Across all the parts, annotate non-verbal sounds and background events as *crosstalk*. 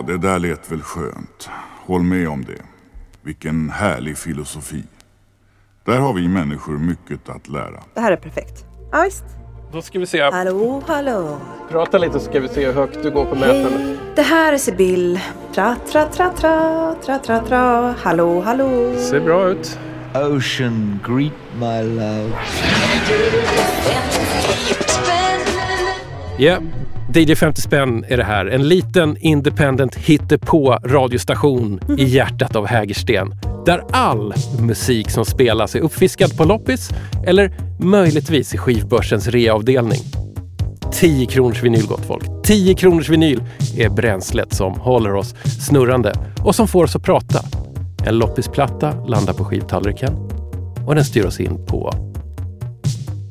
Ja, det där lät väl skönt. Håll med om det. Vilken härlig filosofi. Där har vi människor mycket att lära. Det här är perfekt. Ja, visst. Då ska vi se. Hallå, hallå. Prata lite så ska vi se hur högt du går på mätaren. Hej, det här är Sibyl. Tra, tra, tra, tra, tra, tra, tra. Hallå, hallå. Ser bra ut. Ocean, greet my love. Ja, DJ 50 spänn är det här. En liten independent hittepå radiostation i hjärtat av Hägersten. Där all musik som spelas är uppfiskad på loppis eller möjligtvis i skivbörsens reavdelning. 10 kronors vinyl gott folk. 10 kronors vinyl är bränslet som håller oss snurrande och som får oss att prata. En loppisplatta landar på skivtallriken och den styr oss in på...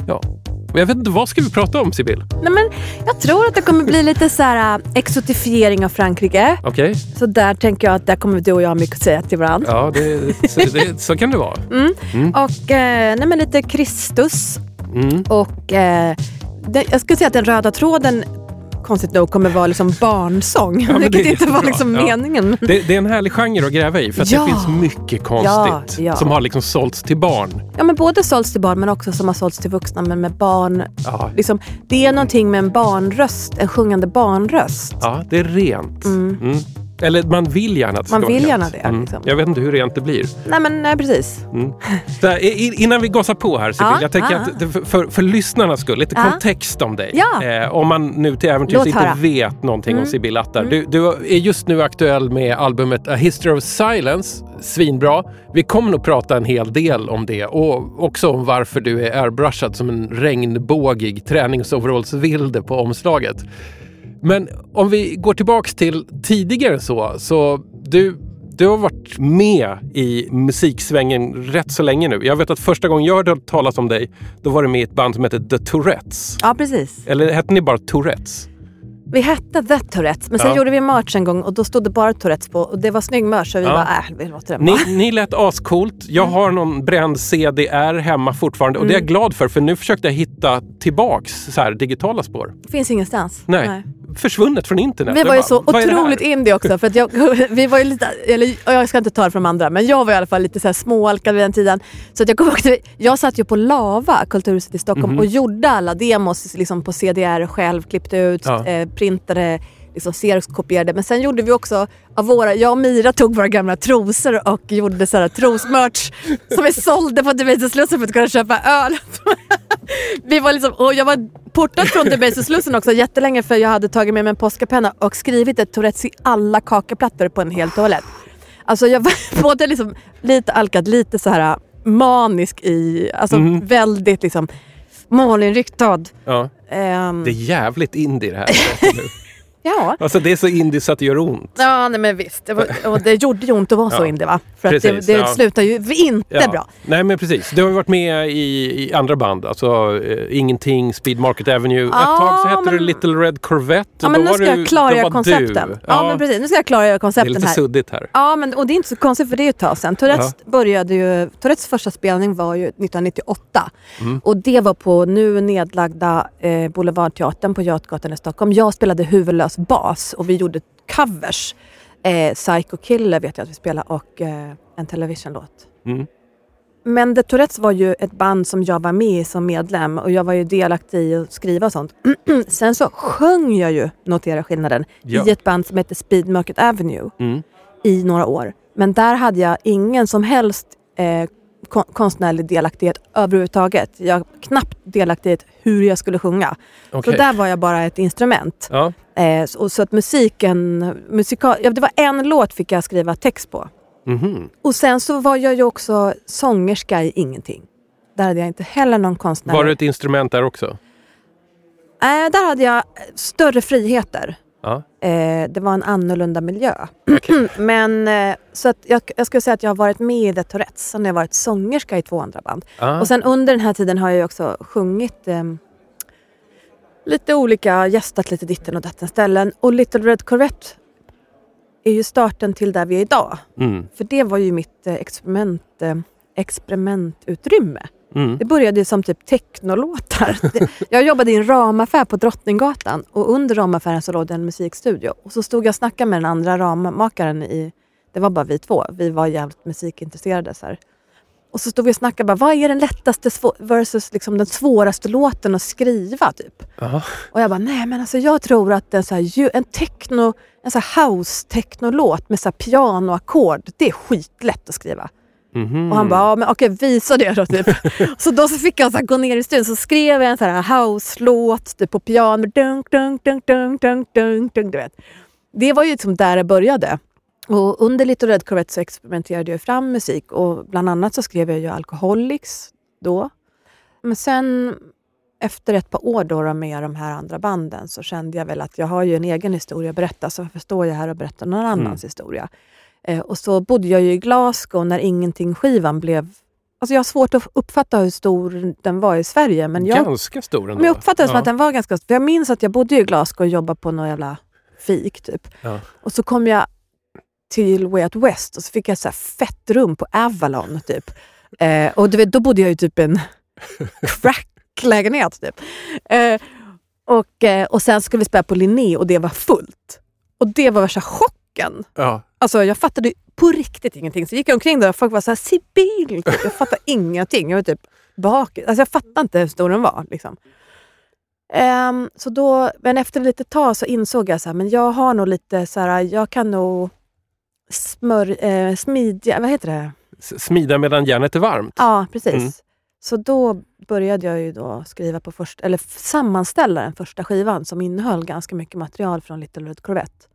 Ja, jag vet inte, vad ska vi prata om Sibyl? Nej, men jag tror att det kommer bli lite så här äh, exotifiering av Frankrike. Okej? Så där tänker jag att där kommer du och jag ha mycket att säga till varandra. Ja, det, så, det, så kan det vara. *laughs* Och eh, nej, men lite Kristus. Mm. Och eh, det, jag skulle säga att den röda tråden konstigt nog kommer vara liksom barnsång. det vilket inte var liksom Ja. meningen. Det, det är en härlig genre att gräva i för att Ja. det finns mycket konstigt Ja, ja. som har liksom sålts till barn. Ja, men både sålts till barn men också som har sålts till vuxna men med barn. Ja, Liksom, det är någonting med en barnröst, en sjungande barnröst. ja det är rent. Mm. Eller man vill gärna att det Man ska vara vill rent. gärna det, liksom. Jag vet inte hur rent det blir. Nej men nej, precis. Så här, innan vi gasar på här Sibyl, Ja, jag tänker att det- för, för, lyssnarnas skull, lite Ja. kontext om dig. Ja. Eh, om man nu till äventyrs inte. Mm. vet någonting om Sibyl Attar. Du, du är just nu aktuell med albumet A History of Silence. Svinbra. Vi kommer nog prata en hel del om det och också om varför du är airbrushad som en regnbågig träningsoverallsvilde på omslaget. Men om vi går tillbaks till tidigare så, så du, du har varit med i musiksvängen rätt så länge nu. Jag vet att första gången jag hörde talas om dig, då var du med i ett band som hette The Tourettes. Ja precis. Eller hette ni bara Tourettes? Vi hette The Tourettes men sen Ja. gjorde vi merch en gång och då stod det bara Tourettes på och det var snygg merch så vi Ja. bara äh, vi låter den Ni, ni lät ascoolt. Jag har någon bränd CDR hemma fortfarande och det är jag glad för för nu försökte jag hitta tillbaks så här, digitala spår. Det finns ingenstans. Nej. Försvunnet från internet. Vi var ju bara, så här? otroligt indie också. För att jag, *laughs* vi var ju lite, eller, jag ska inte ta det från andra, men jag var i alla fall lite så här småalkad vid den tiden. Så att jag, vi- jag satt ju på Lava, Kulturhuset i Stockholm, Mhm. och gjorde alla demos liksom på CDR själv, klippte ut, Ja. eh, printade, liksom Xerox-kopierade. Men sen gjorde vi också, av våra, jag och Mira tog våra gamla trosor och gjorde så här trosmerch som vi sålde på Debaser-slussen för att kunna köpa öl. *laughs* Vi var liksom, och jag var portad från Debaser-slussen också jättelänge för jag hade tagit med mig en Posca-penna och skrivit ett Tourettes i alla kakaplattor på en hel toalett. Alltså jag var *laughs* både liksom lite alkad, lite så här manisk i, alltså Mhm. väldigt liksom målinriktad. Ja, Ehm, det är jävligt indie det här. *laughs* ja. alltså det är så indie så att det gör ont. Ja, nej men visst. Det, var, och det gjorde ju ont att vara så Ja. indie va? För att det, Precis, det ja. slutar ju inte Ja. bra. Nej men precis. Du har ju varit med i, i andra band. Alltså eh, Ingenting, Speed Market Avenue. Ett tag så hette men- du Little Red Corvette. Ja, men nu ska du- jag klargöra koncepten. Ja, men precis. Nu ska jag klargöra Det är koncepten lite här. suddigt här. Ja, men, och det är inte så konstigt för det är ju ett tag sedan. Tourettes, började ju, Tourettes första spelning var ju 1998. Mm. Och det var på nu nedlagda eh, Boulevardteatern på Götgatan i Stockholm. Jag spelade huvudlös bas och vi gjorde covers. Eh, Psycho Killer vet jag att vi spelade och eh, en Television-låt. Mm. Men The Tourettes var ju ett band som jag var med i som medlem och jag var ju delaktig i att skriva och sånt. *clears throat* Sen så sjöng jag ju, notera skillnaden, Ja. i ett band som heter Speed Market Avenue Mm. i några år. Men där hade jag ingen som helst eh, konstnärlig delaktighet överhuvudtaget. Jag knappt delaktighet hur jag skulle sjunga. Okej. Så där var jag bara ett instrument. Ja. Eh, så, och så att musiken, musika, ja, det var en låt fick jag skriva text på. Mhm. Och sen så var jag ju också sångerska i ingenting. Där hade jag inte heller någon konstnär. Var det ett instrument där också? eh, där hade jag större friheter. Ja. Eh, det var en annorlunda miljö. Okej. *clears throat* Men eh, så att jag, jag skulle säga att jag har varit med i The Tourettes. Sen har jag varit sångerska i två andra band. Ah. Och sen under den här tiden har jag också sjungit eh, lite olika, gästat lite ditten och datten ställen. Och Little Red Corvette är ju starten till där vi är idag. Mm. För det var ju mitt eh, experiment, eh, experimentutrymme. Mm. Det började som typ technolåtar. *laughs* Jag jobbade i en ramaffär på Drottninggatan och under ramaffären så låg det en musikstudio. Och så stod jag och snackade med den andra rammakaren i, det var bara vi två, vi var jävligt musikintresserade. Så här. Och så stod vi och snackade, bara, vad är den lättaste versus liksom den svåraste låten att skriva? Typ. Ja. Och jag bara, nej men alltså jag tror att en, så här, en techno, en så house-technolåt med så här pianoackord, det är skitlätt att skriva. Mhm. Och han bara, ja, men okej visa det då. Typ. *laughs* så då så fick jag så här, gå ner i studion så skrev jag en så här house-låt typ, på piano. Dunk, dunk, dunk, dunk, dunk, dunk, dunk, du vet. Det var ju liksom där det började. Och under Little Red Corvette så experimenterade jag fram musik och bland annat så skrev jag ju Alcoholics då. Men sen efter ett par år då, med de här andra banden så kände jag väl att jag har ju en egen historia att berätta så varför står jag här och berättar någon annans historia? Eh, och så bodde jag ju i Glasgow när Ingenting-skivan blev... Alltså jag har svårt att uppfatta hur stor den var i Sverige. Men jag, Ganska stor ändå. men jag uppfattade det som Ja. att den var ganska stor. För jag minns att jag bodde i Glasgow och jobbade på någon jävla fik typ. Ja. Och så kom jag till Way Out West och så fick jag ett fett rum på Avalon. Typ. Eh, och du vet, då bodde jag i typ en *laughs* cracklägenhet. Typ. Eh, och, eh, och sen skulle vi spela på Linné och det var fullt. Och det var värsta chocken. Ja. Alltså jag fattade på riktigt ingenting. Så gick jag omkring där och folk var så här, Sibyl! Typ. Jag fattade *laughs* ingenting. Jag var typ bak. Alltså jag fattade inte hur stor den var. Liksom. Ehm, så då, men efter ett litet tag så insåg jag men jag har nog lite så här, jag kan nog smör, eh, smidja, vad heter det? S- Smida medan järnet är varmt. Ja, precis. Mm. Så då började jag ju då skriva på först, eller sammanställa den första skivan som innehöll ganska mycket material från Little Red Corvette.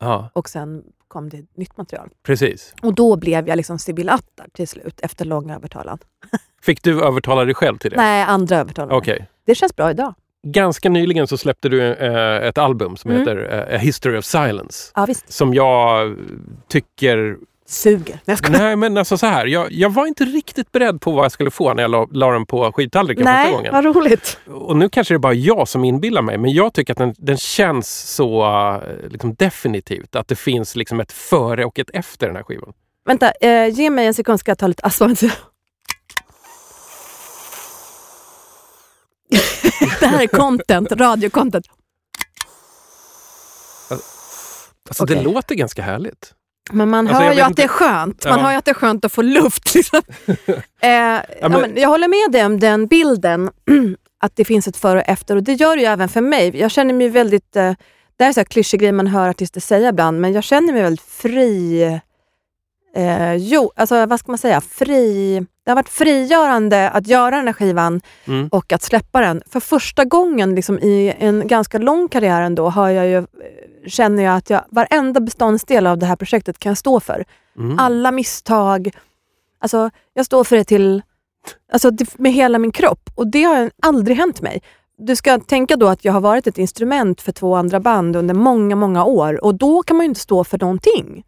Ja, Och sen kom det nytt material. precis. Och då blev jag liksom Sibyl Attar till slut, efter lång övertalan. *laughs* Fick du övertala dig själv till det? Nej, andra övertalan. Okej. Det känns bra idag. Ganska nyligen så släppte du eh, ett album som Mm. heter eh, A History of Silence. Ja, visst. Som jag tycker... Suger. Nej, jag. Nej, men alltså så här. Jag, jag var inte riktigt beredd på vad jag skulle få när jag la, la den på skivtallriken första Nej, gången. vad roligt. Och nu kanske det är bara jag som inbillar mig, men jag tycker att den, den känns så eh, liksom definitivt. Att det finns liksom ett före och ett efter den här skivan. Vänta, eh, ge mig en sekund ska jag ta lite astma. *laughs* det här är content, radiocontent. Alltså Okej. det låter ganska härligt. Men man Alltså, hör ju att inte- det är skönt. Man Ja. hör ju att det är skönt att få luft. Liksom. *laughs* eh, ja, men- men jag håller med dig om den bilden. *clears throat* att det finns ett före och efter. Och det gör det ju även för mig. Jag känner mig väldigt... Eh, det här är så här klyschig grej man hör artister säga ibland. Men jag känner mig väldigt fri. Eh, jo, alltså vad ska man säga? Fri. Det har varit frigörande att göra den här skivan Mm. och att släppa den. För första gången liksom, i en ganska lång karriär ändå har jag ju, känner jag att jag, varenda beståndsdel av det här projektet kan jag stå för. Mm. Alla misstag. Alltså, jag står för det till, alltså, med hela min kropp och det har aldrig hänt mig. Du ska tänka då att jag har varit ett instrument för två andra band under många, många år och då kan man ju inte stå för någonting.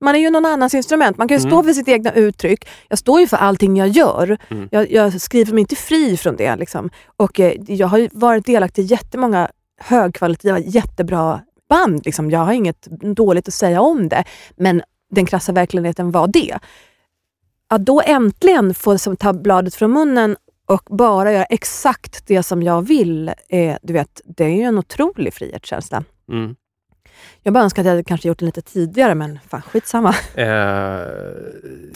Man är ju någon annans instrument. Man kan ju stå Mm. för sitt egna uttryck. Jag står ju för allting jag gör. Mm. Jag, jag skriver mig inte fri från det. Liksom. Och eh, Jag har varit delaktig i jättemånga högkvalitativa, jättebra band. Liksom. Jag har inget dåligt att säga om det. Men den krassa verkligheten var det. Att då äntligen få ta bladet från munnen och bara göra exakt det som jag vill, eh, du vet, det är ju en otrolig frihetskänsla. Mm. Jag bara önskar att jag hade kanske gjort det lite tidigare, men fan skitsamma. Eh,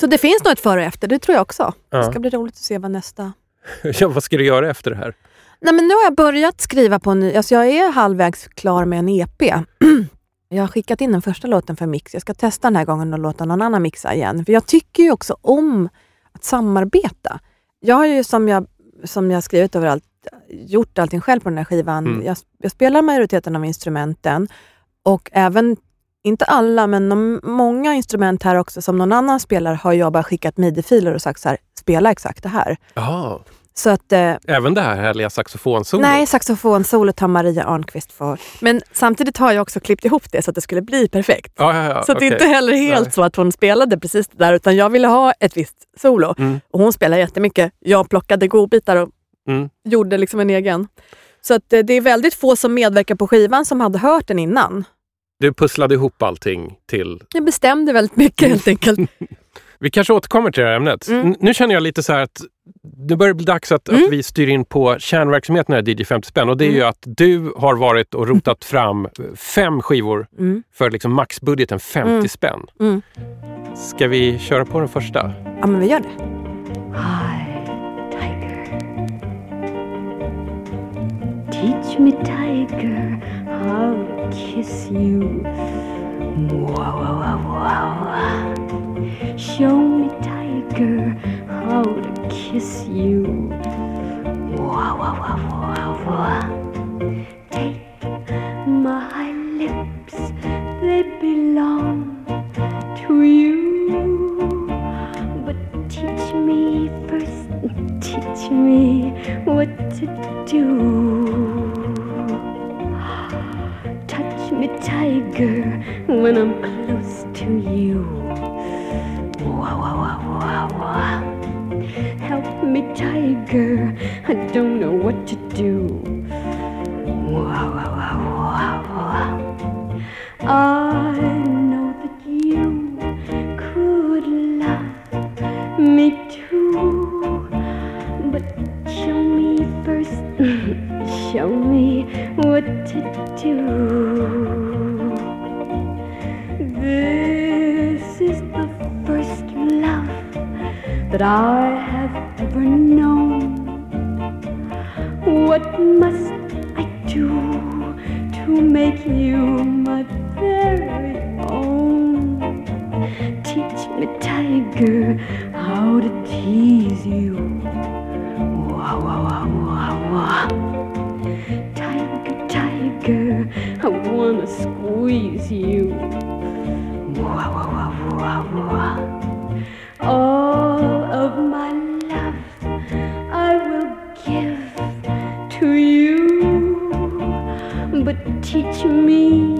Så det finns nog ett före och efter, det tror jag också. Det Ja. ska bli roligt att se vad nästa... *laughs* ja, vad ska du göra efter det här? Nej, men nu har jag börjat skriva på en ny... Alltså jag är halvvägs klar med en EP. *clears throat* Jag har skickat in den första låten för mix. Jag ska testa den här gången och låta någon annan mixa igen. För jag tycker ju också om att samarbeta. Jag har ju som jag, som jag skrivit överallt gjort allting själv på den här skivan. Mm. Jag, jag spelar majoriteten av instrumenten och även, inte alla, men de, många instrument här också som någon annan spelar har jag bara skickat midi-filer och sagt så här, spela exakt det här. Jaha, Så att eh, även det här härliga saxofonsolot? Nej, saxofonsolot har Maria Arnqvist för. Men samtidigt har jag också klippt ihop det så att det skulle bli perfekt. Ja, ja, ja, så att det är inte heller helt Nej. så att hon spelade precis det där, utan jag ville ha ett visst solo. Mm. Och hon spelar jättemycket. Jag plockade godbitar och Mm. gjorde liksom en egen. Så att eh, det är väldigt få som medverkar på skivan som hade hört den innan. Du pusslade ihop allting till... Jag bestämde väldigt mycket helt enkelt. *laughs* Vi kanske återkommer till det här ämnet. Mm. Nu känner jag lite så här att det börjar bli dags att, Mm. att vi styr in på kärnverksamheten här i DJ 50 spänn och det är ju att du har varit och rotat *laughs* fram fem skivor Mm. för liksom maxbudgeten 50 Mm. spänn. Mm. Ska vi köra på den första? Ja, men vi gör det. Hi, tiger. Teach me, tiger, how to kiss you. Wow, wow, wow, wow. Show me, tiger, how to kiss you. Wow, wow, wow, wow, wow. Take my lips, they belong to you. But teach me first, teach me what to do. Touch me, tiger, when I'm close to you. Wow, wow, wow, wow, wow. Help me, tiger, I don't know what to do. I know that you could love me too. But show me first, *laughs* show me what to do. This that I have ever known. What must I do to make you my very own? Teach me, tiger, how to tease you. Wow, wow, wow, wow, wow. Tiger, tiger, I wanna squeeze you. Wow, wow, wow, wow, wow. All of my love I will give to you. But teach me,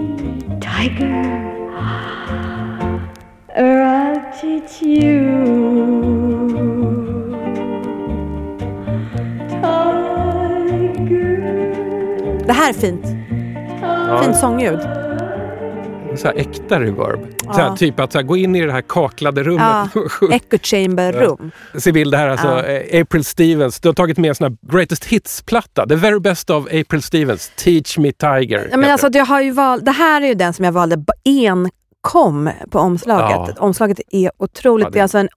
tiger, or I'll teach you. Det här är fint. Fint sångljud. Så här äkta reverb. Så här, Ja. typ att så här, gå in i det här kaklade rummet. Ja, echo chamber rum. Sibyl, det här är alltså Ja. eh, April Stevens. Du har tagit med en sån här Greatest Hits-platta. The very best of April Stevens. Teach me Tiger. Ja, men alltså, jag har ju valt, det här är ju den som jag valde enkom på omslaget. Ja. Omslaget är otroligt. Ja, det- är alltså en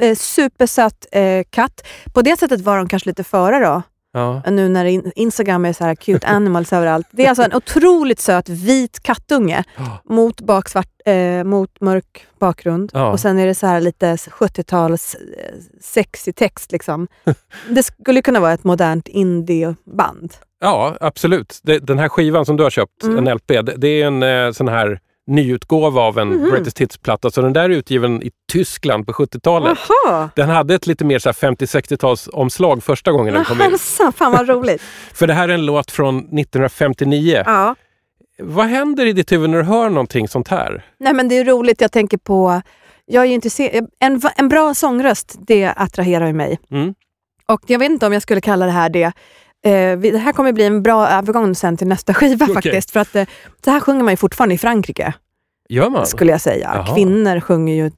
eh, supersöt eh, katt. På det sättet var de kanske lite före då. Ja. Nu när in, Instagram är så här cute animals överallt. Det är alltså en otroligt söt vit kattunge mot, baksvart, eh, mot mörk bakgrund. Ja. Och sen är det så här lite 70-tals eh, sexy text. Liksom. *laughs* Det skulle kunna vara ett modernt indieband. ja, absolut. Det, den här skivan som du har köpt, Mm. en LP, det, det är en eh, sån här nyutgåva av en Mhm. Greatest Hits-platta. Så den där är utgiven i Tyskland på 70-talet. Jaha! Den hade ett lite mer så här 50-60-tals omslag första gången den kom in. Jaha, fan vad roligt. *laughs* För det här är en låt från 1959. ja. Vad händer i ditt huvud när du hör någonting sånt här? Nej, men det är roligt. Jag tänker på... Jag är intresserad, en, en bra sångröst, det attraherar ju mig. Mm. Och jag vet inte om jag skulle kalla det här det. Eh, det här kommer bli en bra övergång sen till nästa *laughs* skiva Okej. faktiskt. För att eh, så här sjunger man ju fortfarande i Frankrike, Gör man? skulle jag säga. Jaha. Kvinnor sjunger ju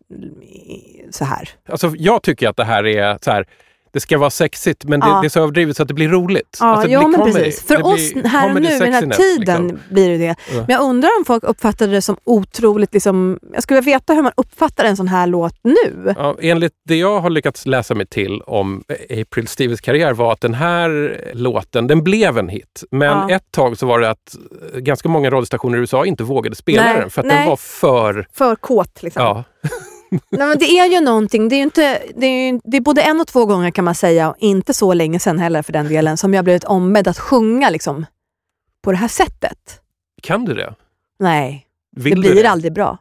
så här. Alltså, jag tycker att det här är så här, det ska vara sexigt men det, Ja. det är så överdrivet så att det blir roligt. Ja, alltså, blir men comedy. precis. För Det oss här och nu, i den här sexiness, tiden, liksom. blir det det. Ja. Men jag undrar om folk uppfattar det som otroligt... Liksom, jag skulle vilja veta hur man uppfattar en sån här låt nu. Ja, enligt det jag har lyckats läsa mig till om April Stevens karriär var att den här låten, den blev en hit. Men Ja. ett tag så var det att eh, ganska många radiostationer i USA inte vågade spela Nej, den för att nej. den var för... För kåt. Liksom. Ja, *laughs* Nej, men det är ju någonting, det är, inte, det, är, ju- det är både en och två gånger kan man säga, och inte så länge sedan heller för den delen, som jag blivit ombedd att sjunga liksom, på det här sättet. kan du det? Nej, Vill det blir det? aldrig bra.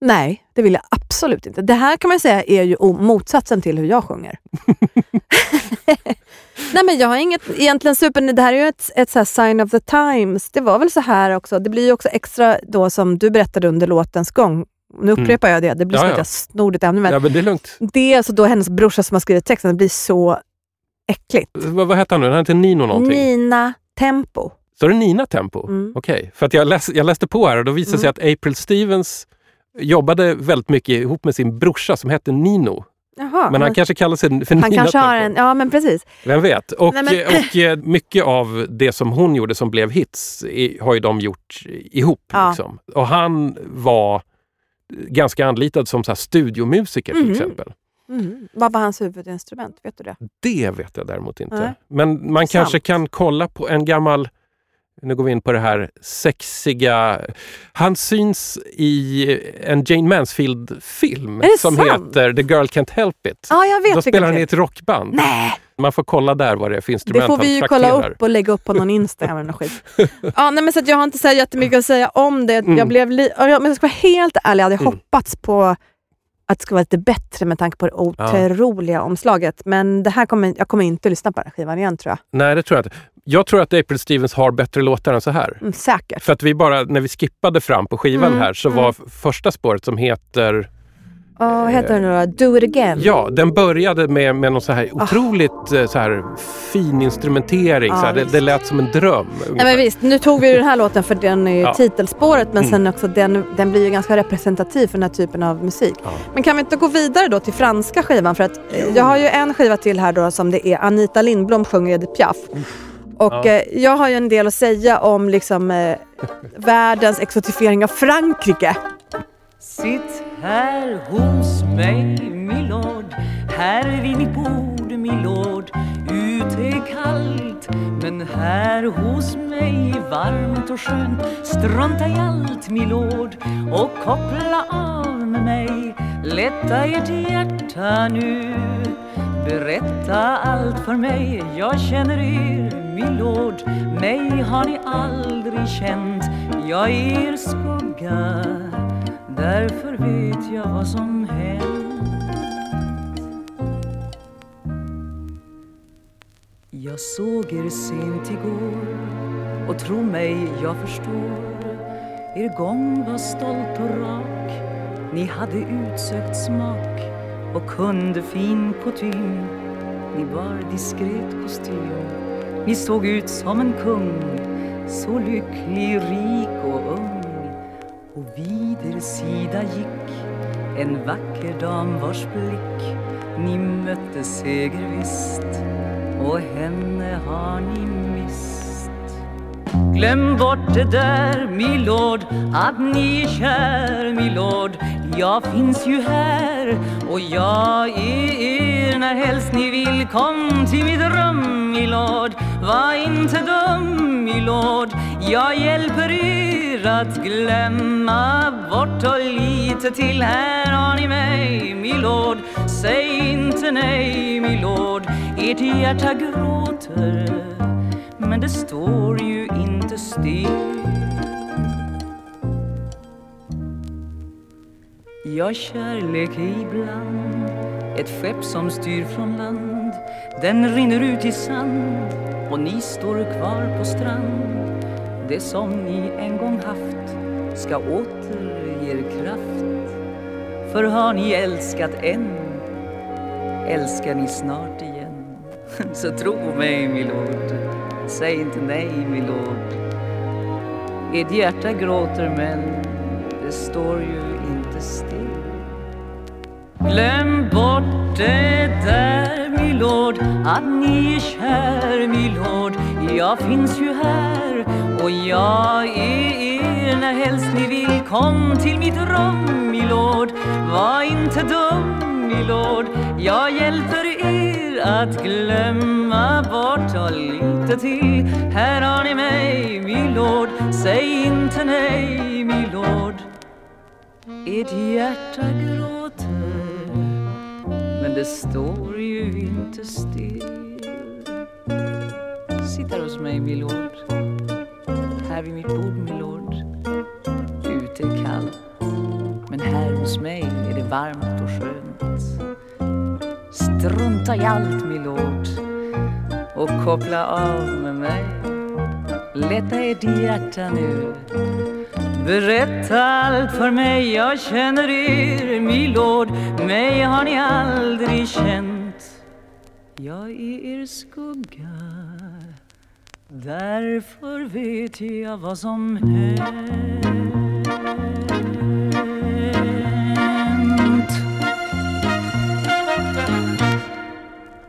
Nej, det vill jag absolut inte. Det här kan man säga är ju motsatsen till hur jag sjunger. *laughs* Nej men jag har inget egentligen super... Det här är ju ett, ett så sign of the times. Det var väl så här också. Det blir ju också extra då som du berättade under låtens gång. Nu upprepar jag det. Det blir Ja, som ja. att jag snor ditt ämne. Men Ja, men det är lugnt. Det är alltså då hennes brorsa som har skrivit texten. Det blir så äckligt. Vad, vad hette han nu? Han hette Nino någonting. Nina Tempo. Så är det Nina Tempo? Mm. Okej, för att jag, läs, jag läste på här och då visade det sig att April Stevens jobbade väldigt mycket ihop med sin brorsa som hette Nino. Jaha, Men han kanske kallar sig för han Nina kanske har en... Ja, men precis. Vem vet? Och, Nej, men- och eh, mycket av det som hon gjorde som blev hits har ju de gjort ihop. Ja. Liksom. Och han var ganska anlitad som så här studiomusiker till Mhm. exempel. Mm. Vad var hans huvudinstrument? Vet du det? Det vet jag däremot inte. Nej. Men man kanske kan kolla på en gammal, nu går vi in på det här sexiga, han syns i en Jane Mansfield-film det som sant? heter The Girl Can't Help It. Ja, jag vet Då spelar han i ett rockband. Nej, Man får kolla där vad det är för det instrument får vi ju kolla upp och lägga upp på någon Instagram eller något skit. *laughs* Ja, nej, men så jag har inte så jättemycket att säga om det. Mm. Jag blev li- ja, men jag ska vara helt ärlig, jag hade Mm. hoppats på att det skulle vara lite bättre med tanke på det otroliga omslaget. Men det här kommer, jag kommer inte att lyssna på den här skivan igen tror jag. Nej, det tror jag inte. Jag tror att April Stevens har bättre låtar än så här. Mm, säkert. För att vi bara, när vi skippade fram på skivan Mm, här så mm. var första spåret som heter Oh, vad heter den nu då? Do it again? Ja, den började med, med någon så här otroligt eh, så här fin instrumentering. Ja, så här, det, det lät som en dröm. Nej, men visst, nu tog vi den här låten för den är ju Ja. titelspåret men Mm. sen också den, den blir ju ganska representativ för den här typen av musik. Ja. Men kan vi inte gå vidare då till franska skivan? För att eh, jag har ju en skiva till här då som det är Anita Lindblom sjunger Edith Piaf. Och Ja. eh, jag har ju en del att säga om liksom eh, världens exotifiering av Frankrike. Sitt här hos mig, milord Här vid mitt bord, milord Ute är kallt Men här hos mig är varmt och skönt. Strunta i allt, milord Och koppla av med mig. Lätta ert hjärta nu. Berätta allt för mig. Jag känner er, milord Mig har ni aldrig känt. Jag är er skugga. Därför vet jag vad som hänt. Jag såg er sent igår och tro mig, jag förstår. Er gång var stolt och rak. Ni hade utsökt smak och kunde fin kutym. Ni bar diskret kostym. Ni såg ut som en kung Så lycklig, rik och ung. Och vi er sida gick en vacker dam vars blick ni mötte segervisst och henne har ni mist. Glöm bort det där, milord, att ni är kär, milord. Jag finns ju här och jag är er när helst ni vill. Kom till mitt rum, milord, var inte dum, milord. Jag hjälper er att glömma bort och lite till. Här har ni mig, milord. Säg inte nej, milord. Ert hjärta gråter, men det står ju inte still. Ja, kärlek är ibland ett skepp som styr från land. Den rinner ut i sand och ni står kvar på strand. Det som ni en gång haft ska åter ge er kraft. För har ni älskat än, älskar ni snart igen. *laughs* Så tro mig, milord, säg inte nej, milord. Ert hjärta gråter men det står ju inte still. Glöm bort det där, milord, att ni är kär, milord. Jag finns ju här och jag är er när helst ni vill. Kom till mitt rum, milord, var inte dum, milord. Jag hjälper er att glömma bort och lite till. Här har ni mig, milord, säg inte nej, milord. Ert hjärta gråter det står ju inte still. Sitt här hos mig, milord. Här vid mitt bord, milord. Ute är kallt, men här hos mig är det varmt och skönt. Strunta i allt, milord, och koppla av med mig. Lätta ert hjärta nu Berätta allt för mig, jag känner er, milord Mig har ni aldrig känt Jag är er skugga Därför vet jag vad som hänt.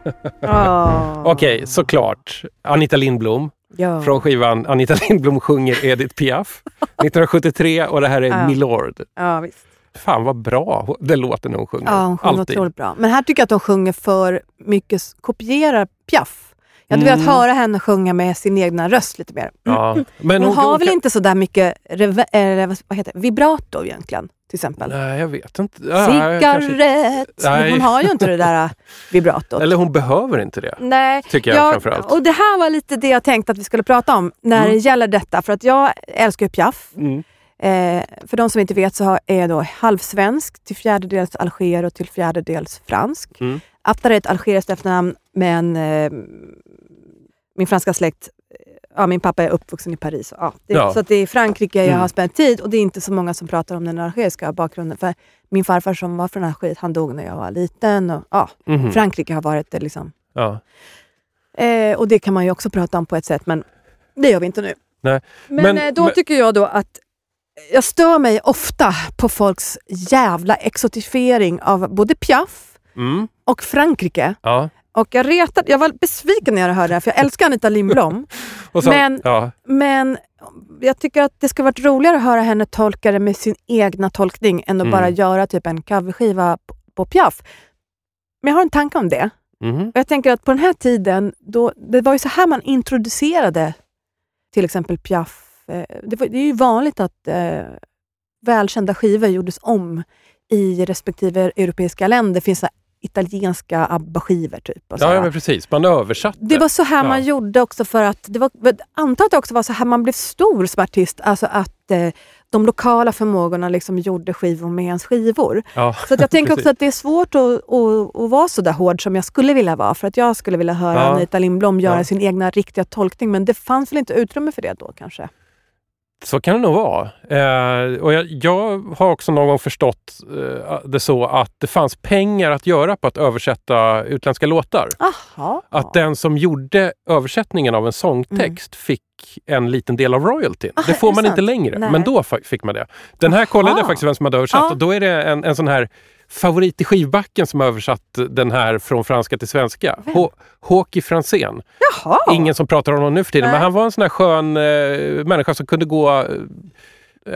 *laughs* Ah. Okej, okay, såklart. Anita Lindblom. Ja. från skivan Anita Lindblom sjunger Edith Piaf *laughs* 1973 och det här är Ja. Milord. ja, visst. Fan vad bra det låter när hon sjunger. Ja, hon sjunger Alltid. otroligt bra. Men här tycker jag att de sjunger för mycket, kopierar Piaf. Jag hade Mm. velat höra henne sjunga med sin egna röst lite mer. Ja. Men Hon, har väl kan- inte så där mycket reve, eller vad heter det, vibrato egentligen, till exempel. Nej, jag vet inte. Ja, kanske- Cigarett! Nej. Hon har ju inte det där äh, vibratot. Eller hon behöver inte det. Nej, Tycker jag framförallt. Och det här var lite det jag tänkte att vi skulle prata om när Mm. det gäller detta. För att jag älskar ju Piaf. Mm. Eh, för de som inte vet så är jag då halvsvensk, till fjärdedels alger och till fjärdedels fransk. Mm. Attar är ett algeriskt efternamn, men eh, min franska släkt, ja, min pappa är uppvuxen i Paris. Ja, det, Ja. Så att det är i Frankrike jag Mm. har spenderat tid och det är inte så många som pratar om den algeriska bakgrunden. För min farfar som var från Algeriet, han dog när jag var liten. Och, ja, Mhm. Frankrike har varit det liksom. Ja. Eh, och det kan man ju också prata om på ett sätt, men det gör vi inte nu. Nej. Men, Men- eh, då men- tycker jag då att jag stör mig ofta på folks jävla exotifiering av både Piaf Mm. och Frankrike. Ja. Och jag, retade, jag var besviken när jag hörde det här, för jag älskar Anita Lindblom. *laughs* Så, Men- ja. men jag tycker att det skulle varit roligare att höra henne tolka det med sin egna tolkning än att Mm. bara göra typ en coverskiva på, på Piaf. Men jag har en tanke om det. Och jag tänker att på den här tiden, då, det var ju så här man introducerade till exempel Piaf. Eh, Det, var, det är ju vanligt att eh, välkända skivor gjordes om i respektive europeiska länder. Det finns italienska ABBA-skivor typ. Och så ja, ja, men precis. Man översatte. Det var så här man Ja. gjorde också för att, det var, antar att det också var så här man blev stor som artist. Alltså att eh, de lokala förmågorna liksom gjorde skivor med ens skivor. Ja. Så jag *laughs* tänker också att det är svårt att, att, att vara så där hård som jag skulle vilja vara. För att jag skulle vilja höra Ja. Anita Lindblom göra sin egna riktiga tolkning. Men det fanns väl inte utrymme för det då kanske? Så kan det nog vara. Eh, och jag, jag har också någon gång förstått eh, det så att det fanns pengar att göra på att översätta utländska låtar. Aha. Att den som gjorde översättningen av en sångtext fick en liten del av royaltyn. Ah, det får man inte sant? längre, Nej. men då fick man det. Den här kollade jag faktiskt vem som hade översatt Ja. och då är det en, en sån här favorit i skivbacken som översatt den här från franska till svenska. Hå- Håki Franzén. Jaha! Ingen som pratar om honom nu för tiden, Nej. men han var en sån här skön eh, människa som kunde gå eh,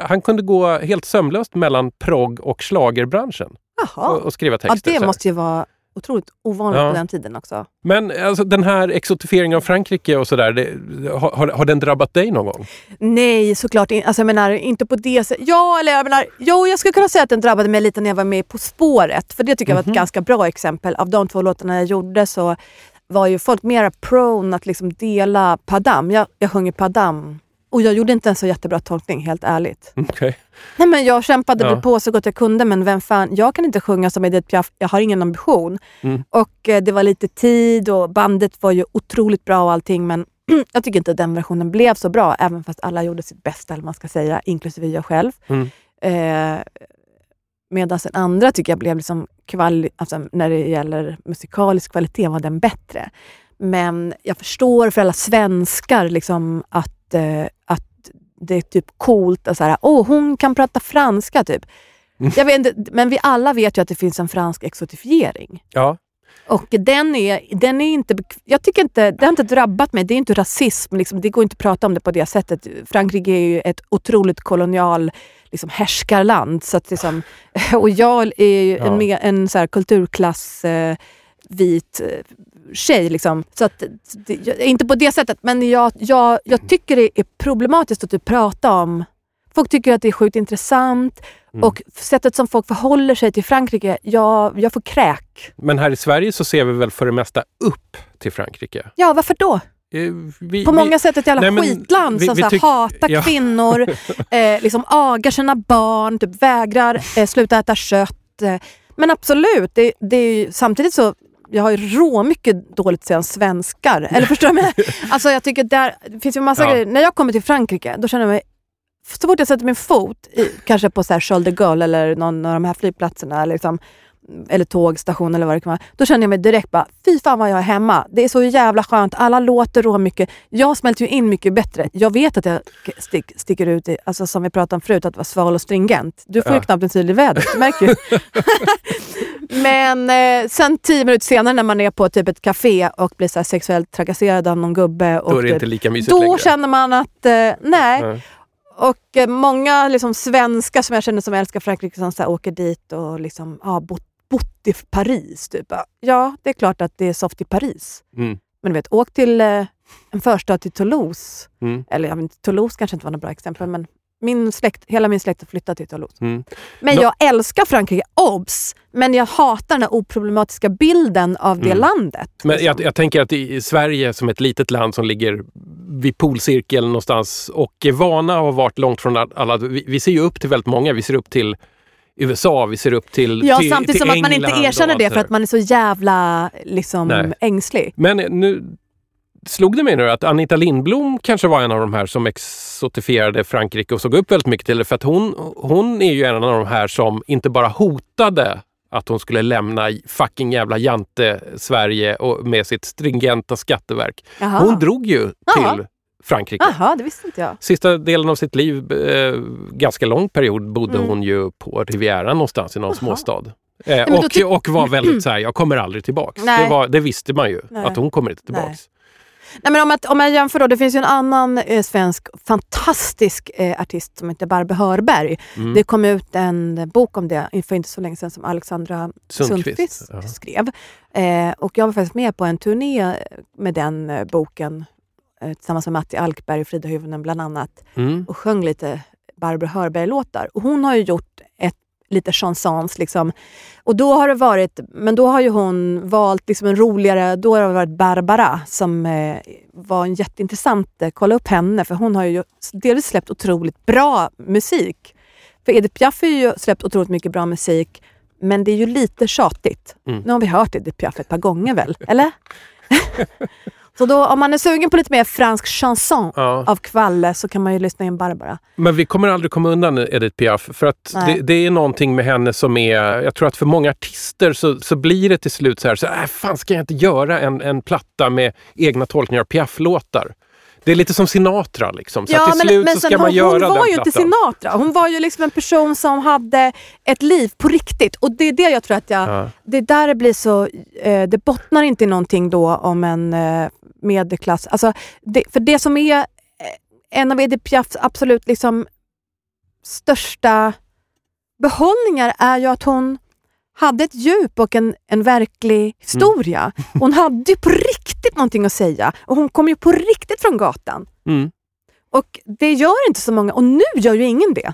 han kunde gå helt sömlöst mellan progg och schlagerbranschen Jaha. och, och skriva Ja, texter. så det måste ju vara otroligt ovanligt Ja. på den tiden också. Men alltså, den här exotifieringen av Frankrike och sådär, har, har, den drabbat dig någon gång? Nej, såklart inte. Alltså, jag menar, inte på det sättet. Ja, eller jag menar, jo, jag skulle kunna säga att den drabbade mig lite när jag var med På spåret. För det tycker jag var ett ganska bra exempel. Av de två låtarna jag gjorde så var ju folk mera prone att liksom dela padam. Jag, jag sjunger padam. Och jag gjorde inte en så jättebra tolkning, helt ärligt. *laughs* Okej. Nej, men jag kämpade Ja. på så gott jag kunde, men vem fan, jag kan inte sjunga som Edith Piaf. Jag har ingen ambition. Mm. Och eh, det var lite tid och bandet var ju otroligt bra och allting, men *clears throat* jag tycker inte att den versionen blev så bra, även fast alla gjorde sitt bästa, eller man ska säga, inklusive jag själv. Mm. Eh, Medan den andra tycker jag blev, liksom kvali- alltså, när det gäller musikalisk kvalitet, var den bättre. Men jag förstår för alla svenskar liksom, att, eh, att det är typ coolt att säga, åh hon kan prata franska typ. Mm. Jag vet inte, men vi alla vet ju att det finns en fransk exotifiering. Ja. Och den är, den är inte, jag tycker inte, det har inte drabbat mig. Det är inte rasism. Liksom, det går inte att prata om det på det sättet. Frankrike är ju ett otroligt kolonial liksom, härskarland. Så att, liksom, *laughs* och jag är ju Ja. en, en så här, kulturklass eh, vit eh, tjej. Liksom. Så att, inte på det sättet, men jag, jag, jag tycker det är problematiskt att typ prata om Folk tycker att det är sjukt intressant Mm. och sättet som folk förhåller sig till Frankrike, jag, jag får kräk. Men här i Sverige så ser vi väl för det mesta upp till Frankrike. Ja, varför då? Eh, Vi, På vi- många sätt ett jävla Nej, skitland vi- som vi så här, tyck- hatar ja. kvinnor, *laughs* eh, liksom agar sina barn, typ vägrar eh, sluta äta kött. Men absolut, det, det är ju, samtidigt så jag har ju rå mycket dåligt att säga om svenskar. Eller förstår du? mig? *laughs* Alltså jag tycker där, det finns ju massa Ja. grejer. När jag kommer till Frankrike, då känner jag mig så fort jag sätter min fot, i, kanske på så här Charles de Gaulle eller någon av de här flygplatserna, liksom, eller tågstation eller vad det kan vara. Då känner jag mig direkt bara, fy fan vad jag är hemma. Det är så jävla skönt. Alla låter rå mycket. Jag smälter ju in mycket bättre. Jag vet att jag stick, sticker ut, i, alltså som vi pratade om förut, att vara sval och stringent. Du får Ja. ju knappt en tydlig väder, du märker ju. *laughs* Men eh, sen tio minuter senare när man är på typ ett café och blir så sexuellt trakasserad av någon gubbe. Och Då är det typ- inte lika mysigt då längre. känner man att, eh, nej. Nej. Och eh, många liksom, svenskar som jag känner som älskar Frankrike som så åker dit och liksom, ja, bott, bott i Paris. Typ. Ja, det är klart att det är soft i Paris. Mm. Men du vet, åk till eh, en förstad till Toulouse. Mm. Eller jag vet Toulouse kanske inte var något bra exempel, men min släkt, hela min släkt har flyttat till Toulouse. Mm. Men Nå- jag älskar Frankrike, obs! Men jag hatar den här oproblematiska bilden av det Mm. landet. Men liksom. jag, jag tänker att i Sverige som ett litet land som ligger vid polcirkeln någonstans och är vana och har varit långt från alla. Vi, vi ser ju upp till väldigt många. Vi ser upp till USA, vi ser upp till Ja, till, samtidigt till som att man inte England erkänner det för att man är så jävla liksom, Nej. ängslig. Men nu slog det mig nu att Anita Lindblom kanske var en av de här som exotifierade Frankrike och såg upp väldigt mycket till det. För att hon, hon är ju en av de här som inte bara hotade att hon skulle lämna fucking jävla jante Sverige och med sitt stringenta skatteverk. Jaha. Hon drog ju till Frankrike. Jaha, det visste inte jag. Sista delen av sitt liv, eh, ganska lång period, bodde Mm. hon ju på Rivieran någonstans i någon Jaha. småstad. Eh, då och, och var väldigt så här, jag kommer aldrig tillbaks. Nej. Det, var, det visste man ju, Nej. att hon kommer inte Nej. tillbaks. Nej, men om, att, om jag jämför då, det finns ju en annan eh, svensk fantastisk eh, artist som heter Barbro Hörberg. Mm. Det kom ut en bok om det för inte så länge sedan som Alexandra Sundqvist, Sundqvist skrev. Eh, och jag var faktiskt med på en turné med den eh, boken tillsammans med Matti Alkberg och Frida Hyvönen bland annat Mm. och sjöng lite Barbro Hörberg-låtar. Och hon har ju gjort ett, lite chansons. Liksom. Och då har det varit, men då har ju hon valt liksom en roligare, då har det varit Barbara som eh, var en jätteintressant, eh, kolla upp henne för hon har ju delvis släppt otroligt bra musik. För Edith Piaf har ju släppt otroligt mycket bra musik men det är ju lite tjatigt. Mm. Nu har vi hört Edith Piaf ett par gånger väl, eller? *laughs* *laughs* Så då, om man är sugen på lite mer fransk chanson Ja. av Kvalle så kan man ju lyssna in Barbara. Men vi kommer aldrig komma undan Edith Piaf för att det, det är någonting med henne som är, jag tror att för många artister så, så blir det till slut så här, så, äh, fan ska jag inte göra en, en platta med egna tolkningar av Piaf-låtar? Det är lite som Sinatra liksom. Så att till slut så ska sen man hon, göra hon var den ju inte. Sinatra. Hon var ju liksom en person som hade ett liv på riktigt. Och det är det jag tror att jag... Ja. Det är där blir så... Eh, det bottnar inte i någonting då om en eh, medelklass... Alltså, det, för det som är eh, en av Edith Piafs absolut liksom största behållningar är ju att hon hade ett djup och en, en verklig historia. *laughs* Hon hade ju på riktigt någonting att säga och hon kom ju på riktigt från gatan. Mm. Och det gör inte så många och nu gör ju ingen det.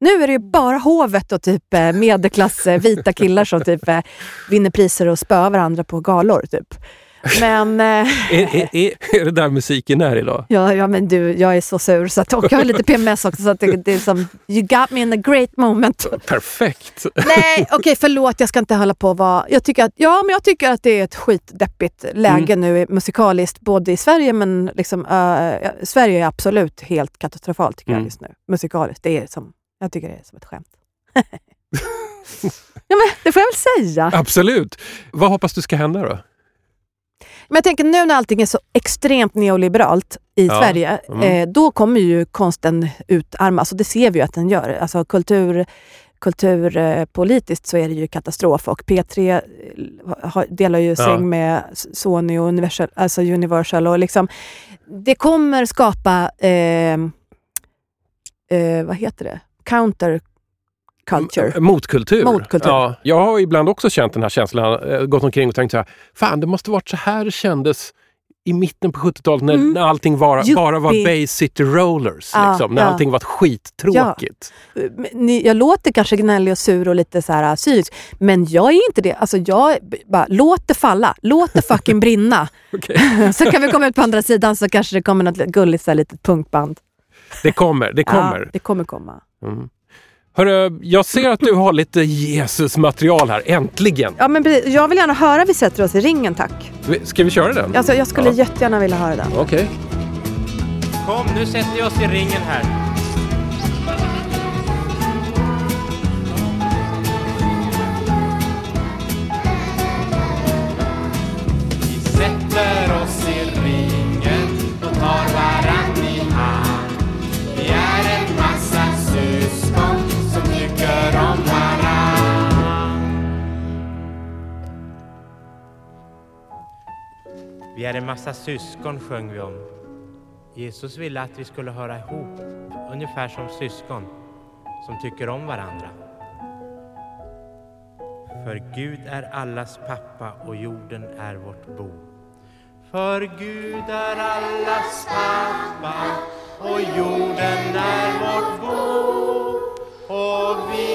Nu är det ju bara hovet och typ eh, medelklass eh, vita killar som typ vinner priser och spöar varandra på galor. Typ. Men, eh, *laughs* Är, är, är, är det där musiken är idag? ja, ja, men du, jag är så sur så att, och jag har lite PMS också så att det, det är som you got me in a great moment. Perfekt! Nej, okej *laughs* förlåt jag ska inte hålla på och vara... Jag tycker att, ja, men jag tycker att det är ett skitdeppigt läge nu musikaliskt, både i Sverige men liksom, ja, Sverige är absolut helt katastrofalt tycker Mm. jag just nu. Musikaliskt, det är som, jag tycker det är som ett skämt. *laughs* ja, men det får jag väl säga. Absolut! Vad hoppas du ska hända då? Men jag tänker nu när allting är så extremt neoliberalt i Ja, Sverige, mm. eh, då kommer ju konsten utarmas och det ser vi ju att den gör. Alltså kultur, kulturpolitiskt så är det ju katastrof. Och P3 har, delar ju säng med Sony och Universal, alltså Universal och liksom det kommer skapa, eh, eh, vad heter det, counter culture. Motkultur. Motkultur. Ja, jag har ibland också känt den här känslan, gått omkring och tänkt så här, fan det måste varit så här det kändes i mitten på 70-talet när, Mm. när allting var, bara var Bay City Rollers. Ja, liksom, när ja. allting var skittråkigt. Ni, jag låter kanske gnällig och sur och lite så här cynisk, men jag är inte det. Alltså jag bara, låt det falla. Låt det fucking brinna. *laughs* *laughs* Så kan vi komma ut på andra sidan så kanske det kommer något gulligt så här, litet punkband. Det kommer, det kommer. Ja, det kommer komma. Mm. Hörru, jag ser att du har lite Jesus-material här, äntligen. Ja, men precis. jag vill gärna höra Vi sätter oss i ringen, tack. Ska vi köra den? Alltså, jag skulle Ja. jättegärna vilja höra den. Okej. Kom, nu sätter vi oss i ringen här. Vi är en massa syskon sjöng vi om. Jesus ville att vi skulle höra ihop, ungefär som syskon som tycker om varandra. För Gud är allas pappa och jorden är vårt bo. För Gud är allas pappa och jorden är vårt bo. Och vi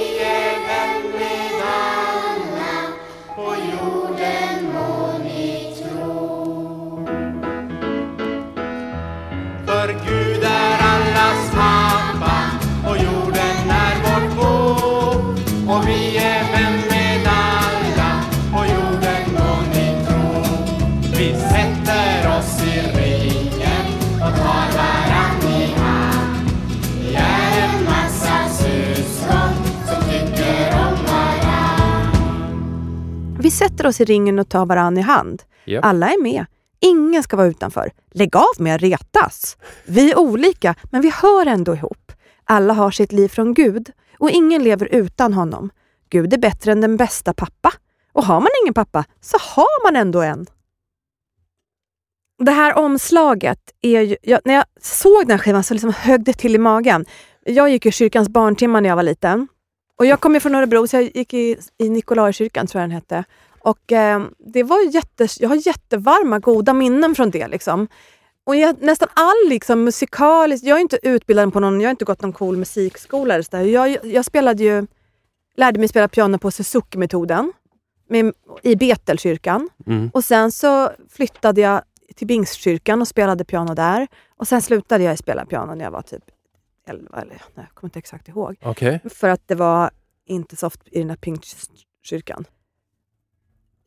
sätter oss i ringen och tar varann i hand. Ja. Alla är med. Ingen ska vara utanför. Lägg av med att retas. Vi är olika, men vi hör ändå ihop. Alla har sitt liv från Gud och ingen lever utan honom. Gud är bättre än den bästa pappa. Och har man ingen pappa så har man ändå en. Det här omslaget, är ju, jag, när jag såg den här skivan så liksom högg det till i magen. Jag gick i kyrkans barntimmar när jag var liten. Och jag kommer från Örebro, så jag gick i, i Nikolaikyrkan, tror jag den hette. Och eh, det var jätte, Jag har jättevarma, goda minnen från det. Liksom. Och jag, nästan all liksom, musikalisk... Jag är inte utbildad på någon... Jag har inte gått någon cool musikskola. Eller så. Jag, jag spelade ju, lärde mig spela piano på Suzuki-metoden med, i Betelkyrkan. Mm. Och sen så flyttade jag till Bingstkyrkan och spelade piano där. Och sen slutade jag spela piano när jag var typ 11, eller nej, jag kommer inte exakt ihåg. Okej. För att det var inte så ofta i den här Pingstkyrkan.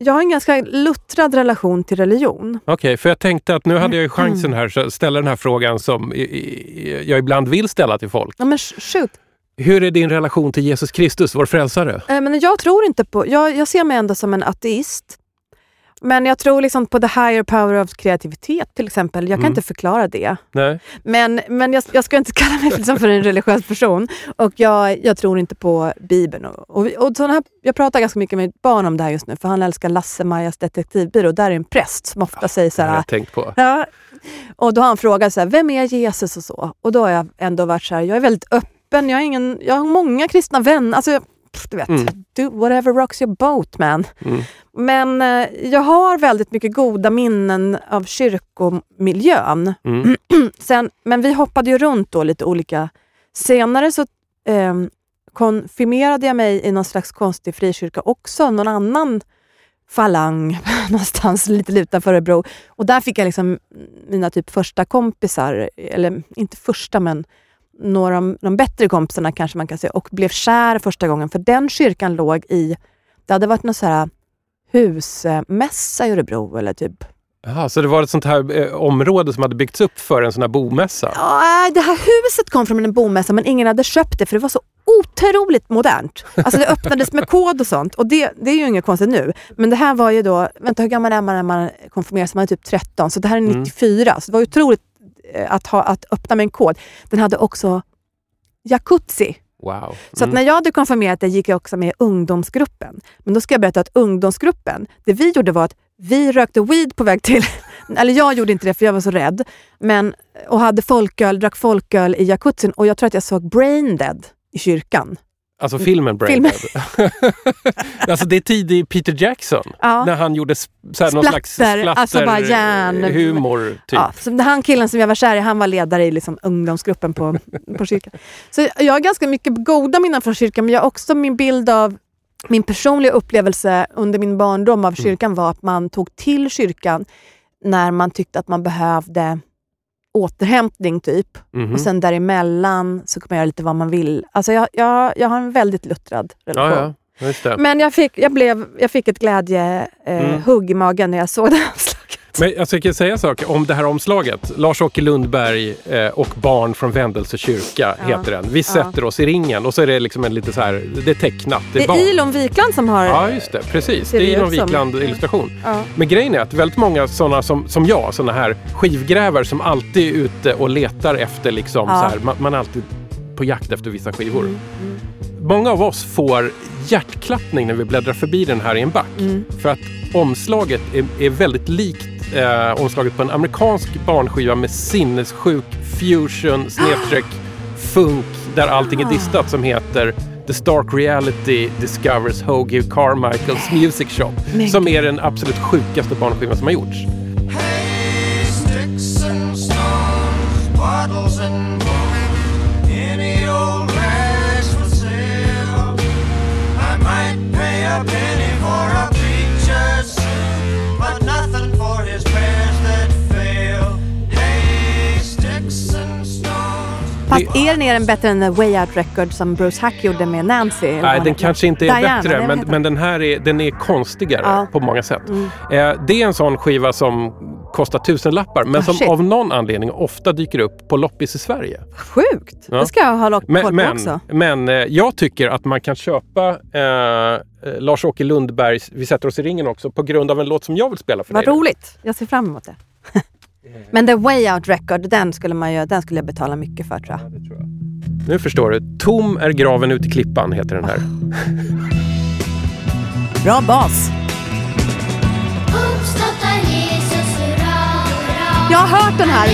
Jag har en ganska luttrad relation till religion. Okej, för jag tänkte att nu hade jag ju chansen här att ställa den här frågan som jag ibland vill ställa till folk. Ja, men sh- shoot. Hur är din relation till Jesus Kristus, vår frälsare? Eh, Men jag tror inte på... Jag, jag ser mig ändå som en ateist. Men jag tror liksom på the higher power of kreativitet till exempel. Jag kan Mm. inte förklara det. Nej. Men, men jag, jag ska inte kalla mig liksom för en religiös person. Och jag, jag tror inte på Bibeln. Och, och, och såna här, jag pratar ganska mycket med mitt barn om det här just nu, för han älskar Lasse-Majas detektivbyrå. Där är en präst som ofta säger så Det har här... tänkt på. Ja. Och då har han frågat så här, vem är Jesus och så. Och då har jag ändå varit så här, jag är väldigt öppen. Jag har, ingen, jag har många kristna vänner. Alltså, pff, du vet, Mm. do whatever rocks your boat man. Mm. Men eh, jag har väldigt mycket goda minnen av kyrkomiljön. Mm. *clears throat* Sen, men vi hoppade ju runt då lite olika. Senare så eh, konfirmerade jag mig i någon slags konstig frikyrka också. Någon annan falang *laughs* någonstans lite utanför Örebro. Och där fick jag liksom mina typ första kompisar, eller inte första men några av de bättre kompisarna kanske man kan säga, och blev kär första gången. För den kyrkan låg i, det hade varit någon så här husmässa i Örebro eller typ Jaha, så det var ett sånt här eh, område som hade byggts upp för en sån här bomässa? Ja, det här huset kom från en bomässa men ingen hade köpt det för det var så otroligt modernt. Alltså det öppnades med kod och sånt och det, det är ju inget konstigt nu. Men det här var ju då, vänta hur gammal är man när man konfirmeras? Man är typ 13 så det här är 94. Så det var otroligt att, ha, att öppna med en kod. Den hade också jacuzzi. Wow. Så att när jag hade konfirmerat det gick jag också med i ungdomsgruppen. Men då ska jag berätta att ungdomsgruppen, det vi gjorde var att vi rökte weed på väg till, *laughs* eller jag gjorde inte det för jag var så rädd, men, och hade folköl, drack folköl i jacuzzin och jag tror att jag såg Brain Dead i kyrkan. Alltså filmen Brain Filmen. *laughs* Alltså det är tidig Peter Jackson. Ja. När han gjorde sp- så här, någon slags Splatter, alltså bara järn- humor. Typ. Ja, så han killen som jag var kär i, han var ledare i liksom ungdomsgruppen på, på kyrkan. Så jag har ganska mycket goda minnen från kyrkan, men jag har också min bild av min personliga upplevelse under min barndom av kyrkan var att man tog till kyrkan när man tyckte att man behövde återhämtning typ. Mhm. Och sen däremellan så kan man göra lite vad man vill. Alltså jag, jag, jag har en väldigt luttrad relation. ja, ja. Men jag fick, jag, blev, jag fick ett glädjehugg eh, Mm. i magen när jag såg det omslaget. Men alltså, jag kan säga en sak om det här omslaget. Lars-Åke Lundberg eh, och Barn från Vändelse kyrka Ja. heter den. Vi sätter oss i ringen och så är det liksom en lite så här, det är tecknat. Det barn. är Ilon Wikland som har... Ja, just det. Precis. Det det är som. Wikland-illustration. Ja. Men grejen är att väldigt många sådana som, som jag, sådana här skivgrävare som alltid är ute och letar efter liksom Ja. så här, man, man är alltid på jakt efter vissa skivor. Mm, Många av oss får hjärtklappning när vi bläddrar förbi den här i en back. Mm. För att omslaget är, är väldigt likt eh, omslaget på en amerikansk barnskiva med sinnessjuk fusion snedstreck funk där allting är distat som heter The Stark Reality Discovers Hoagie Carmichaels Music Shop. Som är den absolut sjukaste barnskivan som har gjorts. Fast är den, är den bättre än The Way Out Record som Bruce Hack gjorde med Nancy? vad Nej, den kanske inte är Diana, bättre, vad men, men den här är, den är konstigare Ja. Mm. på många sätt. Eh, det är en sån skiva som kostar tusenlappar, men Ah, som shit. av någon anledning ofta dyker upp på loppis i Sverige. Sjukt! Ja. Det ska jag ha koll på men, också. men eh, jag tycker att man kan köpa eh, eh, Lars-Åke Lundbergs Vi sätter oss i ringen också på grund av en låt som jag vill spela för Vad dig. nu. roligt. Jag ser fram emot det. Men The Way Out Record, den skulle, man ju, den skulle jag betala mycket för tror jag. Det tror jag. Nu förstår du. Tom är graven ut i klippan heter den här. *laughs* Bra bas! Jag har hört den här.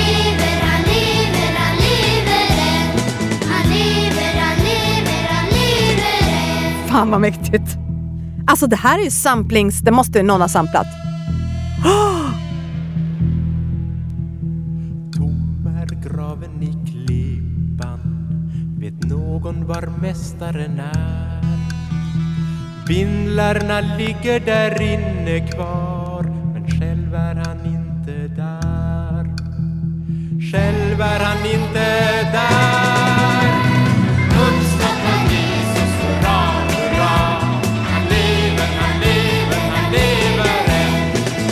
Fan vad mäktigt. Alltså det här är ju samplings... Det måste ju någon ha samplat. *gasps* Tom någon var mästaren är? Bindlarna ligger där inne kvar Men själv är han inte där Själv är han inte där Jesus, hurra, hurra Han lever, han lever, han lever än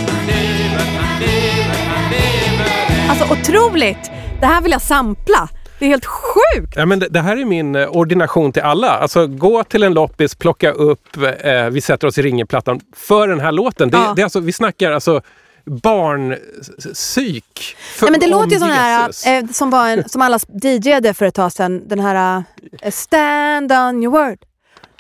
Han lever, han lever, han lever än Alltså otroligt! Det här vill jag sampla. Det är helt sjukt! Ja, men det, det här är min eh, ordination till alla. Alltså gå till en loppis, plocka upp eh, Vi sätter oss i ringen-plattan för den här låten. Det, Ja. det är alltså, vi snackar alltså barnpsyk. Ja, men det låter ju sån här, eh, som, var en, som alla DJade för ett tag sedan. Den här eh, Stand on your word.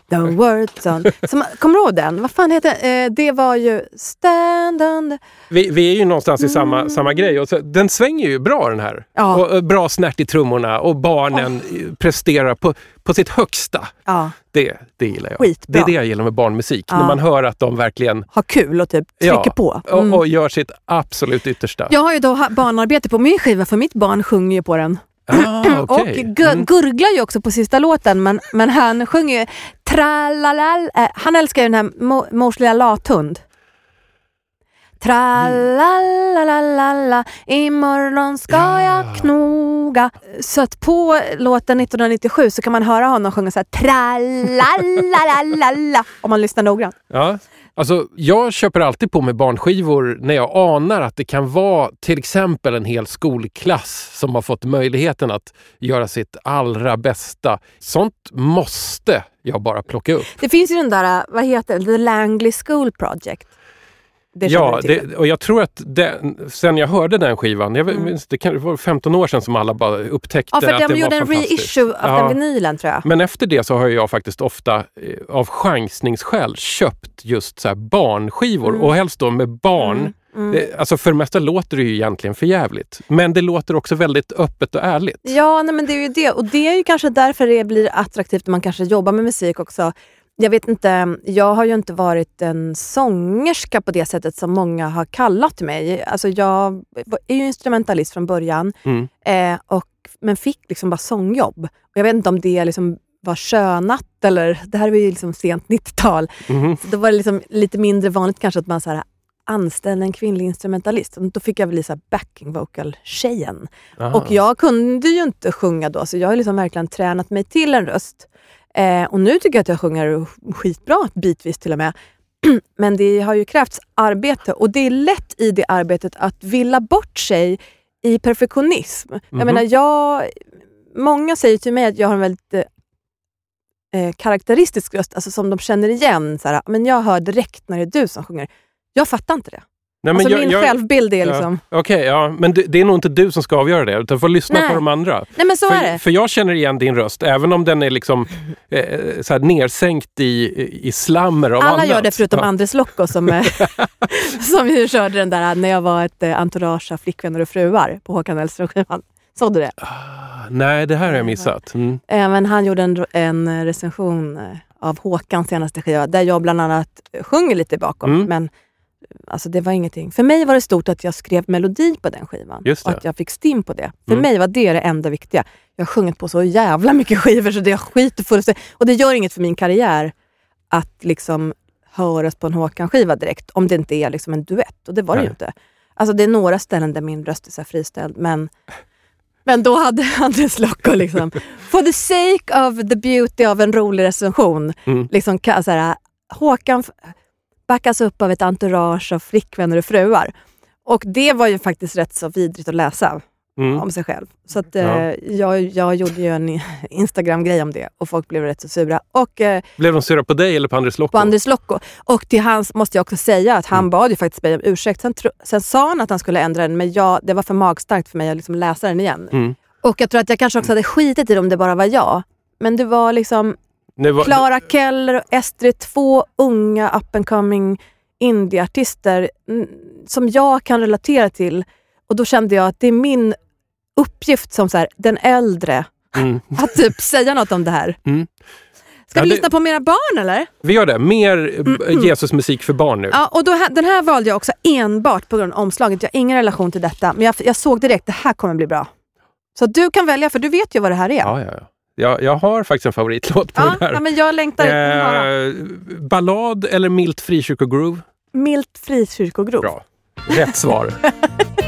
The word on. Som, kommer du ihåg den? Vad fan heter den? Eh, det var ju Stand on. Vi, vi är ju någonstans i samma, samma grej. Och så, den svänger ju bra den här. Ja. Och, och bra snärt i trummorna och barnen eh, presterar på, på sitt högsta. Ja, Det, det gillar jag. Skitbra. Det är det jag gillar med barnmusik. Ja. När man hör att de verkligen ha kul och typ trycker på. Mm. och, och gör sitt absolut yttersta. Jag har ju då barnarbete på min skiva för mitt barn sjunger ju på den. Ah, *clears throat* Och okej. gu- Mm. gurglar ju också på sista låten men, men han sjunger ju tralalal. Han älskar ju den här Mo- Mors lilla lathund. Tralalalala, imorgon ska Ja. jag knoga. Så att på låten 1997 så kan man höra honom sjunga så här tralalalala *laughs* om man lyssnar noggrant. Ja. Alltså, jag köper alltid på mig barnskivor när jag anar att det kan vara till exempel en hel skolklass som har fått möjligheten att göra sitt allra bästa. Sånt måste jag bara plocka upp. Det finns ju den där, vad heter det, The Langley School Project. Det ja, det, och jag tror att den, sen jag hörde den skivan, jag Mm. det, kan, det var 15 år sedan som alla bara upptäckte Ja, för att de det var gjorde en reissue av Ja. den vinylen tror jag. Men efter det så har jag faktiskt ofta eh, av chansningsskäl köpt just så här barnskivor Mm. och helst då med barn. Det, alltså för det mesta låter det ju egentligen för jävligt. Men det låter också väldigt öppet och ärligt. Ja, nej, men det är ju det. Och det är ju kanske därför det blir attraktivt när man kanske jobbar med musik också. Jag vet inte, jag har ju inte varit en sångerska på det sättet som många har kallat mig. Alltså jag är ju instrumentalist från början, Mm. eh, och, men fick liksom bara sångjobb. Och jag vet inte om det liksom var könat eller, det här var ju liksom sent 90-tal. Mhm. Så då var det liksom lite mindre vanligt kanske att man så här, anställde en kvinnlig instrumentalist. Och då fick jag bli backing vocal-tjejen. Och jag kunde ju inte sjunga då, så jag har liksom verkligen tränat mig till en röst. Eh, och nu tycker jag att jag sjunger skitbra, bitvis till och med. *clears throat* Men det har ju krävts arbete och det är lätt i det arbetet att villa bort sig i perfektionism. Jag Mhm. menar, jag, många säger till mig att jag har en väldigt eh, eh, karaktäristisk röst, alltså som de känner igen. Så här, men jag hör direkt när det är du som sjunger. Jag fattar inte det. Nej, men alltså jag- min jag- självbild är Ja. liksom... Okej, ja, men det, det är nog inte du som ska avgöra det, utan får lyssna Nej. på de andra. Nej men så för, är det. för jag känner igen din röst, även om den är liksom eh, så här nersänkt i, i slammer av Alla annat. gör det förutom ja. Andres Lokko som, eh, *laughs* som ju körde den där när jag var ett eh, entourage av flickvänner och fruar på Håkan Hellström-skivan. Såg du det? Nej, det här har jag missat. Mm. Eh, men han gjorde en, en recension eh, av Håkans senaste skiva där jag bland annat sjunger lite bakom. Mm. Men alltså, det var ingenting. För mig var det stort att jag skrev melodi på den skivan. Och det. att jag fick stim på det. För Mm. mig var det det enda viktiga. Jag har sjungit på så jävla mycket skivor så det är skit och fullständigt. Och det gör inget för min karriär att liksom höras på en Håkan-skiva direkt. Om det inte är liksom en duett. Och det var det Nej. ju inte. Alltså det är några ställen där min röst är så friställd. Men, men då hade *laughs* Andres Lokko liksom, for the sake of the beauty av en rolig recension, Mm. liksom, så här, Håkan backas upp av ett entourage av flickvänner och fruar. Och det var ju faktiskt rätt så vidrigt att läsa Mm. om sig själv. Så att, eh, Ja. jag, jag gjorde ju en *laughs* Instagram-grej om det och folk blev rätt så sura. Och eh, Blev de sura på dig eller på Andres Lokko? på Andres Lokko. Och till hans måste jag också säga att han Mm. bad ju faktiskt mig om ursäkt. Sen, sen sa han att han skulle ändra den, men jag, det var för magstarkt för mig att liksom läsa den igen. Mm. Och jag tror att jag kanske också hade skitit i det om det bara var jag. Men det var liksom var, Clara Keller och Estrid, två unga up and coming indieartister mm, som jag kan relatera till. Och då kände jag att det är min uppgift som så här, den äldre mm. *laughs* att typ säga något om det här. Mm. Ska Ja, vi det- lyssna på Mera barn eller? Vi gör det. Mer eh, Jesusmusik för barn nu. Ja, och då, den här valde jag också enbart på grund av omslaget. Jag har ingen relation till detta, men jag, jag såg direkt det här kommer bli bra. Så du kan välja, för du vet ju vad det här är. Ja, ja, ja. Jag, jag har faktiskt en favoritlåt på Ja, den här. ja, men jag längtar eh, ballad eller milt frikyrkogroove? Milt frikyrkogrov. Bra. Rätt svar. *laughs*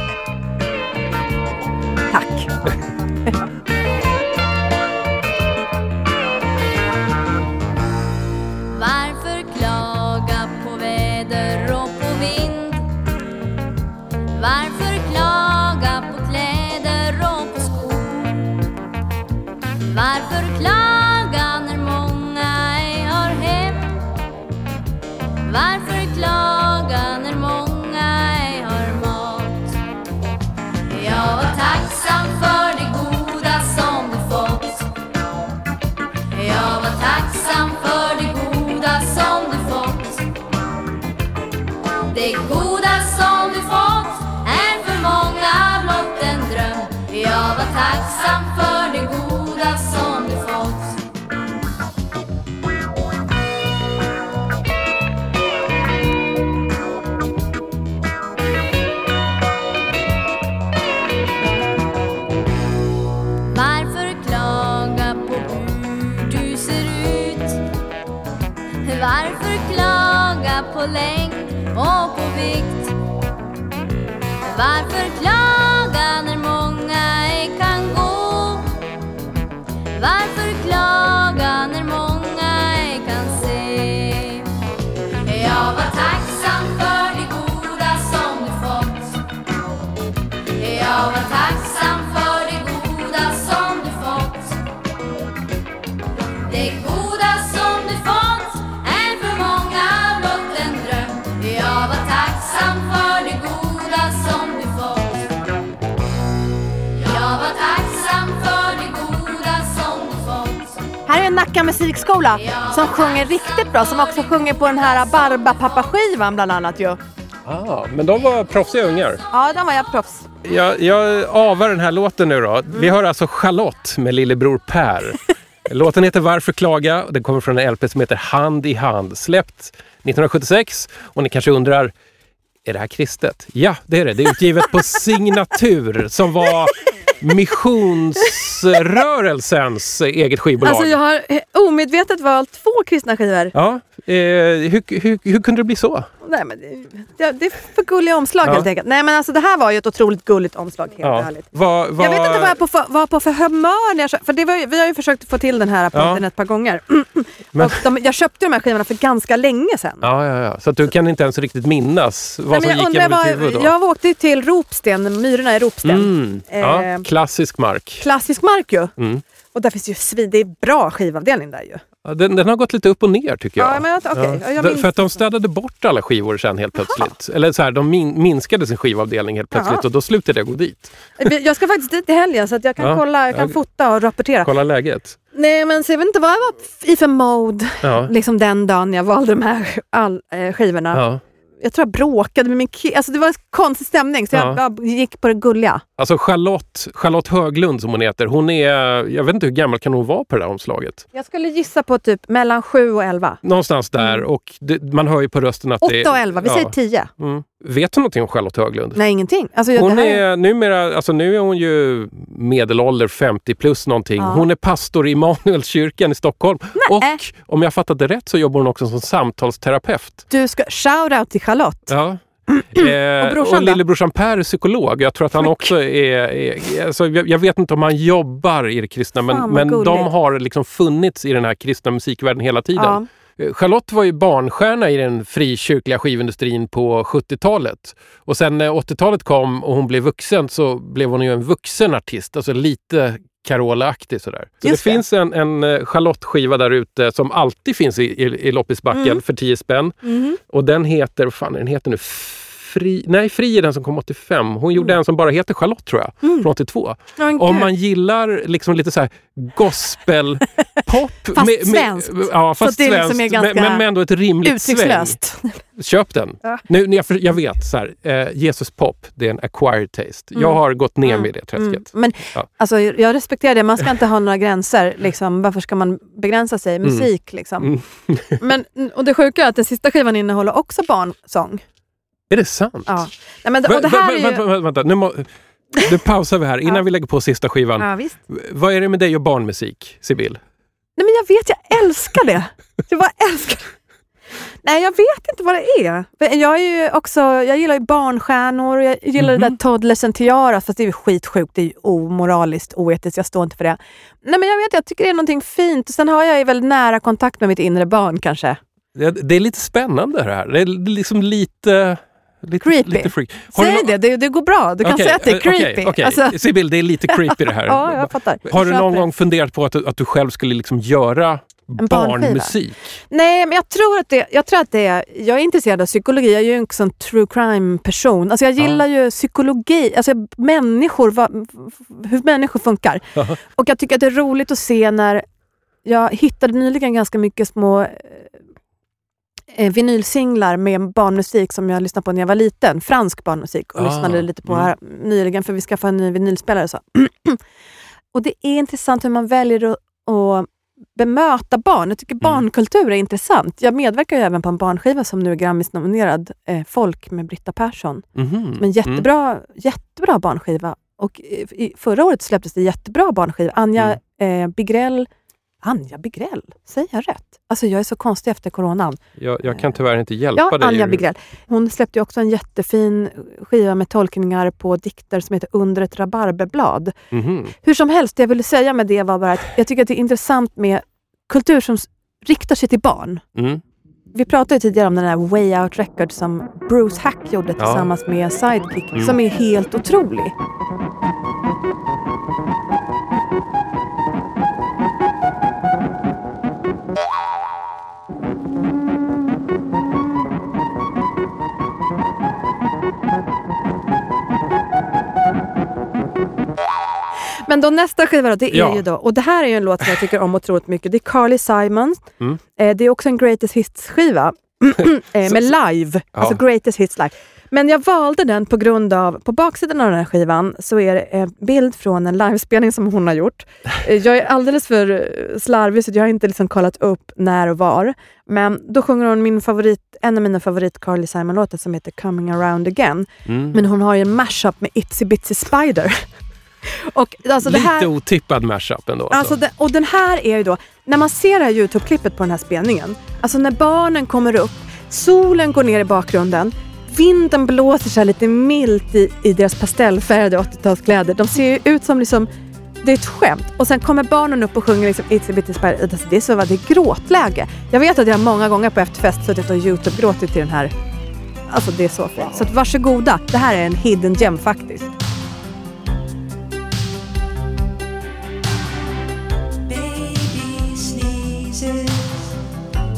Varför Nacka musikskola som sjunger riktigt bra, som också sjunger på den här Barbapapa-skivan bland annat ju. Ah, men de var proffsiga ungar. Ja, den var jag proffs. Jag, jag avar den här låten nu då. Vi hör alltså Charlotte med lillebror Per. *laughs* Låten heter Varför klaga? och Den kommer från en LP som heter Hand i hand. Släppt 1976. Och ni kanske undrar, är det här kristet? Ja, det är det. Det är utgivet på *laughs* Signatur som var missionsrörelsens eget skivbolag. Alltså jag har omedvetet valt två kristna skivor. Ja, eh, hur, hur, hur kunde det bli så? Nej, men det, det, är för gulliga omslag Ja. helt enkelt. Nej men alltså det här var ju ett otroligt gulligt omslag. Helt Ja. ärligt. Vad- vad- Jag vet inte vad jag på för, var på för humör när jag köpte, för det var, vi har ju försökt få till den här på Ja. internet ett par gånger. *clears throat* Men- de, jag köpte de här skivorna för ganska länge sedan. Ja, ja, ja. Så att du kan inte ens riktigt minnas vad Nej, som jag, gick genom ditt huvud då? jag åkte till Ropsten, Myrorna i Ropsten. Mm. Ja, Eh, klassisk mark. Klassisk mark ju. Mm. Och där finns ju svin, det är bra skivavdelning där ju. Den, den har gått lite upp och ner tycker jag. Ja, men okej, ja, jag För- att de städade bort alla skivor sen helt plötsligt. Eller så här, de min, minskade sin skivavdelning helt plötsligt Jaha. och då slutade jag gå dit. Jag ska faktiskt dit i helgen så att jag kan Ja. kolla, jag kan Ja. fota och rapportera. Kolla läget. Nej men så jag vet inte vad jag var i för mode Ja. liksom den dagen jag valde de här all, eh, skivorna. Ja. Jag tror jag bråkade med min kille. Alltså det var en konstig stämning så jag, Ja. jag gick på det gulliga. Alltså Charlotte, Charlotte Höglund som hon heter, hon är, jag vet inte hur gammal kan hon vara på det där omslaget? Jag skulle gissa på typ mellan 7 och 11. Någonstans där och det, man hör ju på rösten att det 8 och 11, vi ja. säger 10. Mm. Vet du någonting om Charlotte Höglund? Nej ingenting. Alltså, jag- Hon är... är numera, alltså nu är hon ju medelålder, 50 plus någonting. Ja. Hon är pastor i Immanuelskyrkan i Stockholm. Och om jag fattat det rätt så jobbar hon också som samtalsterapeut. Du ska shout out till Charlotte. Ja. Eh, *clears throat* Och brorsan och lillebrorsan Per är psykolog. Jag tror att han också är... är alltså, jag, jag vet inte om han jobbar i det kristna, men, Fan, vad men de har liksom funnits i den här kristna musikvärlden hela tiden. Ja. Eh, Charlotte var ju barnstjärna i den frikyrkliga skivindustrin på 70-talet. Och sen när 80-talet kom och hon blev vuxen så blev hon ju en vuxen artist. Alltså lite Carola-aktig sådär. Så Just det, det. finns en, en eh, Charlotte-skiva där ute som alltid finns i, i, i loppisbacken Mm. för 10 spänn. Mhm. Och den heter, vad fan är den heter nu? Fri, nej, Fri är den som kom 85. Hon gjorde en som bara heter Charlotte tror jag, Mm. från 82. Men Om man gillar liksom lite så här gospel-pop. *laughs* Fast svenskt. Ja, Så fast att det liksom svenskt. är ganska men, men med ändå ett rimligt sväng. Köp den. Ja. Nu, jag, jag vet, så här, eh, Jesus pop, det är en acquired taste. Jag har gått ner med det träsket. Mm. Men Ja. alltså, jag respekterar det, man ska inte ha några gränser. Liksom. Varför ska man begränsa sig? Musik liksom. Mm. *laughs* Men, och det sjuka är att den sista skivan innehåller också barnsång. Är det sant? Ja. Nej, men, och det här är vänta, ju... vänta, vänta. Nu, må, nu pausar vi här innan Ja. vi lägger på sista skivan. Ja, visst. Vad är det med dig och barnmusik, Sibyl? Nej men jag vet, jag älskar det. Jag bara älskar Nej, jag vet inte vad det är. Jag, är ju också, jag gillar ju barnstjärnor och jag gillar det Mhm. där Toddlers and Tiaras, fast det är ju skitsjukt. Det är ju omoraliskt, oetiskt. Jag står inte för det. Nej, men jag vet, jag tycker det är någonting fint. Sen har jag ju väldigt nära kontakt med mitt inre barn kanske. Det, det är lite spännande det här. Det är liksom lite... Lite, Creepy. lite freak. Har Säg nå- det, det, det går bra. Du kan Okej, säga att det är eh, creepy. Okej, Alltså, Sibyl, det är lite creepy det här. *laughs* ja, jag fattar. Har du någon gång funderat på att, du- att du själv skulle liksom göra En barnmusik? Nej, men jag tror att det, jag tror att det är... Jag är intresserad av psykologi. Jag är ju en sån true crime-person. Alltså jag gillar ju psykologi, alltså människor, vad, hur människor funkar. Och jag tycker att det är roligt att se när... Jag hittade nyligen ganska mycket små eh, eh, vinylsinglar med barnmusik som jag lyssnade på när jag var liten. Fransk barnmusik. Och Ah, lyssnade lite på mm. här nyligen för vi skaffade en ny vinylspelare. Så. *clears throat* och det är intressant hur man väljer att, att bemöta barn. Jag tycker Mm. barnkultur är intressant. Jag medverkar ju även på en barnskiva som nu är Grammis-nominerad, eh, Folk med Britta Persson. Mhm. Men jättebra, jättebra barnskiva. Och i, i, förra året släpptes det jättebra barnskiva. Anja Mm. eh, Bigrell, Anja Bigrell, säger jag rätt? Alltså jag är så konstig efter coronan. Jag, jag kan tyvärr inte hjälpa Ja, dig. Anja Bigrell. Hon släppte också en jättefin skiva med tolkningar på dikter som heter Under ett rabarberblad. Mhm. Hur som helst, det jag ville säga med det var bara att jag tycker att det är intressant med kultur som riktar sig till barn. Mm. Vi pratade tidigare om den här Way Out Record som Bruce Hack gjorde Ja. tillsammans med Sidekick, Mm. som är helt otrolig. Men då nästa skiva då, det är Ja. ju då, och det här är ju en låt som jag tycker om otroligt mycket. Det är Carly Simon. Mm. Eh, det är också en Greatest Hits-skiva. *clears throat* eh, med live, Ja. alltså Greatest Hits live. Men jag valde den på grund av, på baksidan av den här skivan så är det en bild från en livespelning som hon har gjort. *laughs* Eh, Jag är alldeles för slarvig så jag har inte liksom kollat upp när och var. Men då sjunger hon min favorit, en av mina favorit Carly Simon-låtar som heter Coming around again. Mm. Men hon har ju en mashup med Itsy Bitsy Spider. *laughs* Och alltså Lite här, otippad mashup ändå. Alltså det, och den här är ju då, när man ser det här Youtube-klippet på den här spelningen, alltså när barnen kommer upp, solen går ner i bakgrunden, vinden blåser så lite milt i, i deras pastellfärgade 80-talskläder. De ser ju ut som liksom, det är ett skämt. Och sen kommer barnen upp och sjunger liksom It's a bit inspired. Alltså det är så, det är gråtläge. Jag vet att jag många gånger på efterfest suttit och Youtube-gråtit till den här. Alltså det är så fint. Så att varsågoda, det här är en hidden gem faktiskt.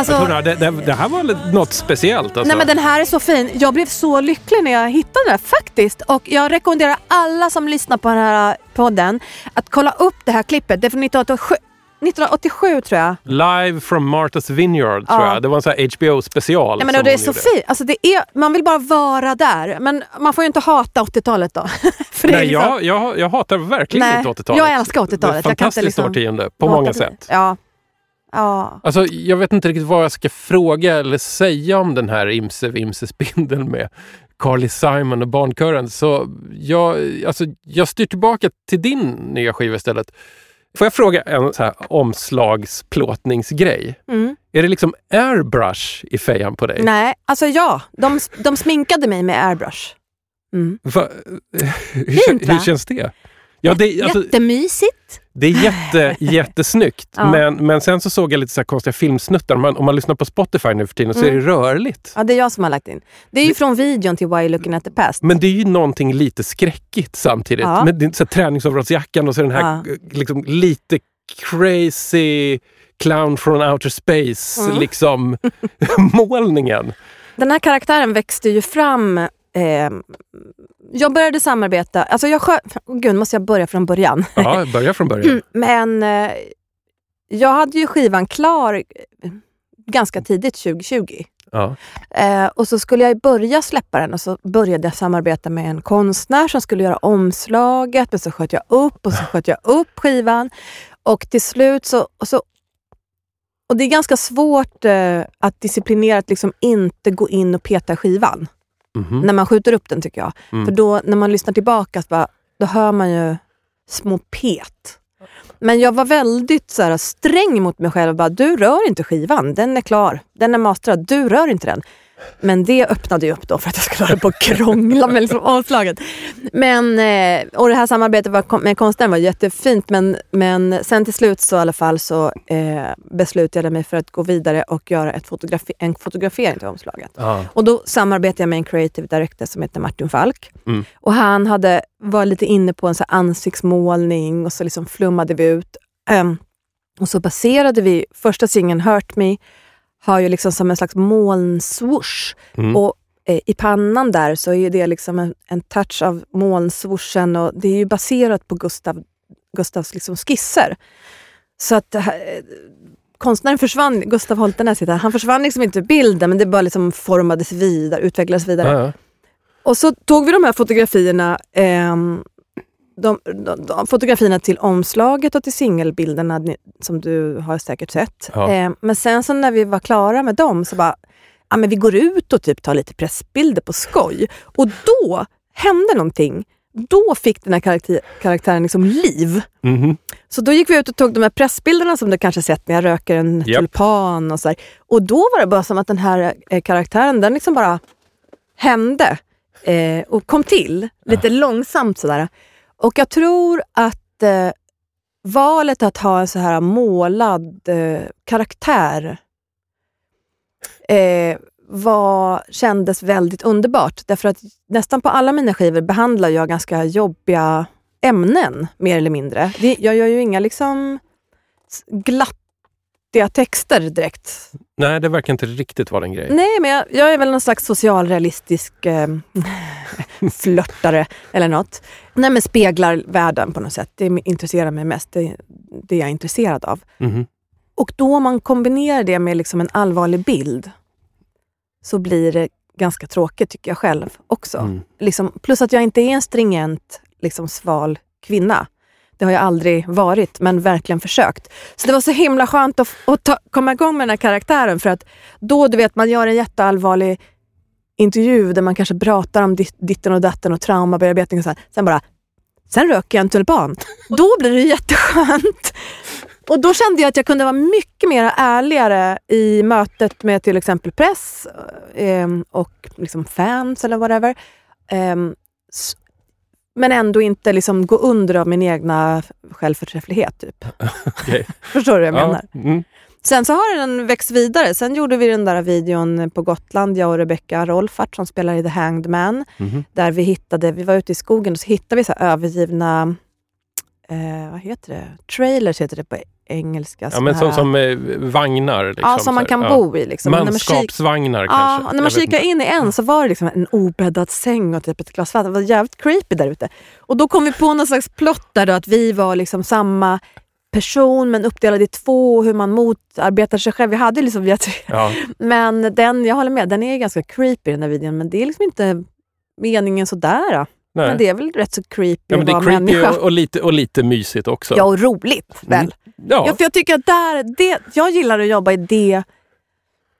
Alltså, jag tror det, det, det här var något speciellt. Alltså. Nej men den här är så fin. Jag blev så lycklig när jag hittade den här faktiskt. Och jag rekommenderar alla som lyssnar på den här podden att kolla upp det här klippet. Det är från 1987, 1987 tror jag. Live from Martha's Vineyard, tror Ja. jag. Det var en sån här HBO-special. Nej, men som det är så fint. Alltså, det är, man vill bara vara där. Men man får ju inte hata 80-talet då. *laughs* Nej, liksom- jag, jag, jag hatar verkligen Nej, inte 80-talet. jag älskar 80-talet. Det är Jag ett kan inte fantastiskt liksom årtionde på många det. sätt. Ja. Ja. Alltså, jag vet inte riktigt vad jag ska fråga eller säga om den här Imse Vimse spindeln med Carly Simon och barnkören. Så jag, alltså, jag styr tillbaka till din nya skiva istället. Får jag fråga en så här omslagsplåtningsgrej? Mm. Är det liksom airbrush i fejan på dig? Nej, alltså ja. De, de sminkade mig med airbrush. Mm. Va, *laughs* hur, Fint, hur va? känns det? Ja, det, alltså, Jättemysigt. Det är jätte, *laughs* jättesnyggt. Ja. Men, men sen så såg jag lite så här konstiga filmsnuttar. Om man, om man lyssnar på Spotify nu för tiden så är Mm. det rörligt. Ja, det är jag som har lagt in. Det är ju från videon till Why You Looking At The Past. Men det är ju någonting lite skräckigt samtidigt. Ja. Det är så här, träningsoverallsjackan och så den här Ja. liksom, lite crazy clown från outer space Mm. liksom *laughs* *laughs* målningen. Den här karaktären växte ju fram. Eh, jag började samarbeta, alltså jag oh, Gud, måste jag börja från början? Ja, börja från början. Men eh, jag hade ju skivan klar eh, ganska tidigt 2020. Ja. Eh, och så skulle jag börja släppa den och så började jag samarbeta med en konstnär som skulle göra omslaget. Men så sköt jag upp och så sköt jag upp skivan. Och till slut så... Och, så, och det är ganska svårt eh, att disciplinerat liksom inte gå in och peta skivan Mhm. när man skjuter upp den tycker jag. Mm. För då när man lyssnar tillbaka så bara, då hör man ju små pet. Men jag var väldigt så här, sträng mot mig själv. Bara, du rör inte skivan, den är klar. Den är masterad, du rör inte den. Men det öppnade ju upp då för att jag skulle hålla på och krångla med liksom omslaget. Men, eh, och det här samarbetet med konstnären var jättefint men, men sen till slut så i alla fall så eh, beslutade jag mig för att gå vidare och göra ett fotografi- en fotografering till omslaget. Ja. Och då samarbetade jag med en creative director som heter Martin Falk. Mm. Och han hade, var lite inne på en så ansiktsmålning och så liksom flummade vi ut. Ehm, och så baserade vi, första singeln Hurt Me har ju liksom som en slags molnswoosh. Mm. Och eh, i pannan där så är det liksom en, en touch av molnswooshen och det är ju baserat på Gustav, Gustavs liksom skisser. Så att eh, konstnären försvann, Gustav Holtenäs heter han, han försvann liksom inte ur bilden men det bara liksom formades vidare, utvecklades vidare. Ja, ja. Och så tog vi de här fotografierna, ehm, de, de, de fotografierna till omslaget och till singelbilderna som du har säkert sett. Ja. Ehm, men sen så när vi var klara med dem så bara, ja men vi går ut och typ tar lite pressbilder på skoj. Och då hände någonting. Då fick den här karaktär, karaktären liksom liv. Mhm. Så då gick vi ut och tog de här pressbilderna som du kanske sett när jag röker en Japp. tulpan och så här. Och då var det bara som att den här eh, karaktären, den liksom bara hände eh, och kom till lite långsamt sådär. Och jag tror att eh, valet att ha en så här målad eh, karaktär eh, var, kändes väldigt underbart. Därför att nästan på alla mina skivor behandlar jag ganska jobbiga ämnen, mer eller mindre. Det, jag gör ju inga liksom glatt glattiga texter direkt. Nej, det verkar inte riktigt vara en grej. Nej, men jag, jag är väl någon slags socialrealistisk eh, *laughs* flörtare eller något. Nej, men speglar världen på något sätt. Det intresserar mig mest. Det, det är jag intresserad av. Mhm. Och då om man kombinerar det med liksom en allvarlig bild så blir det ganska tråkigt tycker jag själv också. Mm. Liksom, plus att jag inte är en stringent, liksom sval kvinna. Det har jag aldrig varit, men verkligen försökt. Så det var så himla skönt att, att ta, komma igång med den här karaktären för att då, du vet, man gör en jätteallvarlig intervju där man kanske pratar om dit- ditten och datten och traumabearbetning och så här. Sen bara, sen röker jag en tulpan. Då blir det jätteskönt. Och då kände jag att jag kunde vara mycket mer ärligare i mötet med till exempel press eh, och liksom fans eller whatever. Eh, men ändå inte liksom gå under av min egna självförträfflighet. Typ. *laughs* Förstår du vad jag Ja. menar? Mm. Sen så har den växt vidare. Sen gjorde vi den där videon på Gotland, jag och Rebecca Rolfart som spelar i The Hanged Man. Mhm. Där vi hittade, vi var ute i skogen och så hittade vi så övergivna, eh, vad heter det? Trailers heter det på engelska. Ja, men som, här- som eh, vagnar. Liksom, ja, som man så här. kan bo i. Liksom. När man kik- Manskapsvagnar Ja, kanske. när Jag man kikade in i en så var det liksom en obäddad säng och typ ett glas vatten. Det var jävligt creepy där ute. Och då kom vi på någon slags plott där då, att vi var liksom samma person men uppdelad i två, hur man motarbetar sig själv. Vi hade liksom, vi Ja. *laughs* men den, jag håller med, den är ganska creepy den här videon men det är liksom inte meningen sådär. Då. Nej. Men det är väl rätt så creepy Ja, men det är creepy människa. och, lite, och lite mysigt också. Ja, och roligt väl? Ja. Ja, för jag tycker att där, det, jag gillar att jobba i det,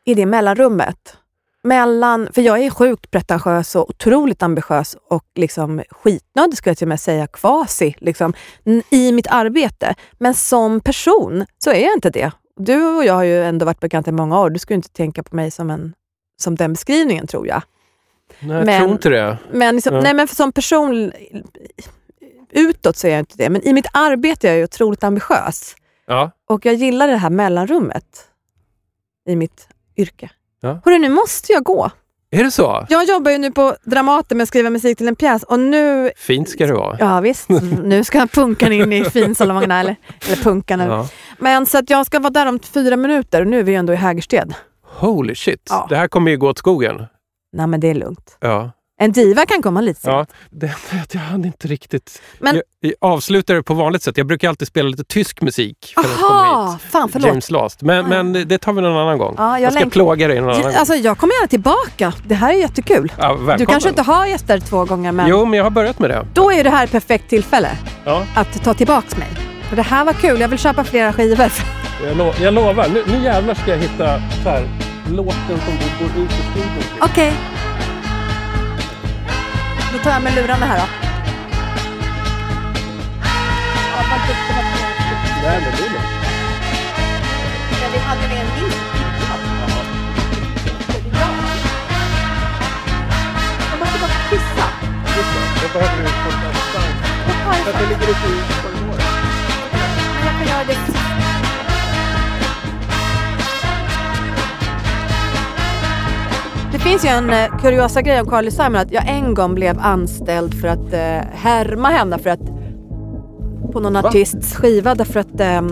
i det mellanrummet. Mellan, för jag är sjukt pretentiös och otroligt ambitiös och liksom skitnödig skulle jag till och med säga, kvasi, liksom, i mitt arbete. Men som person så är jag inte det. Du och jag har ju ändå varit bekanta i många år. Du skulle inte tänka på mig som, en, som den beskrivningen tror jag. Nej, jag men- tror inte det. Men, liksom, Ja. nej, men för som person utåt så är jag inte det, men i mitt arbete är jag ju otroligt ambitiös. Ja. Och jag gillar det här mellanrummet i mitt yrke. Ja. Hörru, nu måste jag gå. Är det så? Jag jobbar ju nu på Dramaten med att skriva musik till en pjäs och nu, Fint ska det vara. ja visst, *laughs* nu ska punkan in i finsalongerna eller, eller punkan. Eller. Ja. Men så att jag ska vara där om fyra minuter och nu är vi ändå i Hägersted. Holy shit. Ja. Det här kommer ju gå åt skogen. Nej men det är lugnt. Ja. En diva kan komma lite sent. Ja, det är att jag hann inte riktigt... Men- Jag, jag avslutar det på vanligt sätt. Jag brukar alltid spela lite tysk musik för att komma Aha, hit. fan förlåt. James Last. Men, men det tar vi någon annan gång. Ja, jag jag ska längtar- plåga dig någon annan gång. Alltså jag kommer gärna tillbaka. Det här är jättekul. Ja, välkommen. Du kanske inte har gäster två gånger men Jo, men jag har börjat med det. då är det här ett perfekt tillfälle Ja. att ta tillbaks mig. Och det här var kul. Jag vill köpa flera skivor. Jag, lo jag lovar. Nu, nu jävlar ska jag hitta så här, låten som du går ut i studion till. Okej. Då tar jag med lurarna här då. Nej, men det är lugnt. Vi hade med en minst. Jag måste bara kissa. Just det. Då behöver du korta distans. För att det ligger ute i korridoren. Men jag kan göra det Det finns ju en eh, kuriosa grej om Carly Simon att jag en gång blev anställd för att eh, härma henne för att på någon artists skiva därför att eh,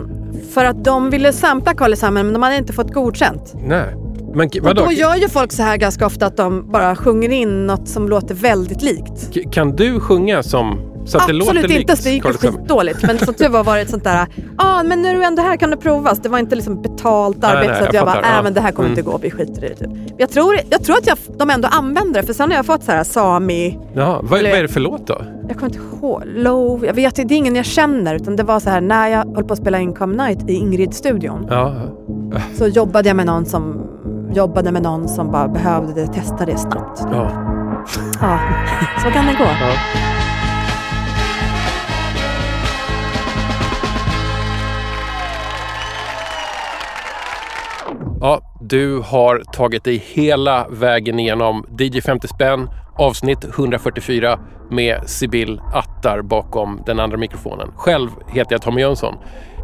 för att de ville sampla Carly Simon men de hade inte fått godkänt. Nej. Men Och då gör ju folk så här ganska ofta att de bara sjunger in något som låter väldigt likt. K- Kan du sjunga som... Så att det låter Absolut inte, likt det gick ju skitdåligt. Men som tur var var det ett sånt där, ah, men nu är du ändå här kan du provas. Det var inte liksom betalt Nej, arbete nej, så att jag jag, bara, nej ja. men det här kommer Mm. inte gå, vi skiter i det. Typ. Jag tror, jag tror att jag, de ändå använder det för sen har jag fått så här sami, Ja, vad, Eller- vad är det för låt då? jag kommer inte ihåg, low, jag vet det är ingen jag känner utan det var så här när jag höll på att spela in Come Night i Ingrid-studion Ja, så jobbade jag med någon som jobbade med någon som bara behövde testa det snabbt. ja. Ja, så kan det gå. ja. Ja, du har tagit dig hela vägen igenom DJ 50 spänn avsnitt 144 med Sibyl Attar bakom den andra mikrofonen. Själv heter jag Tommy Jönsson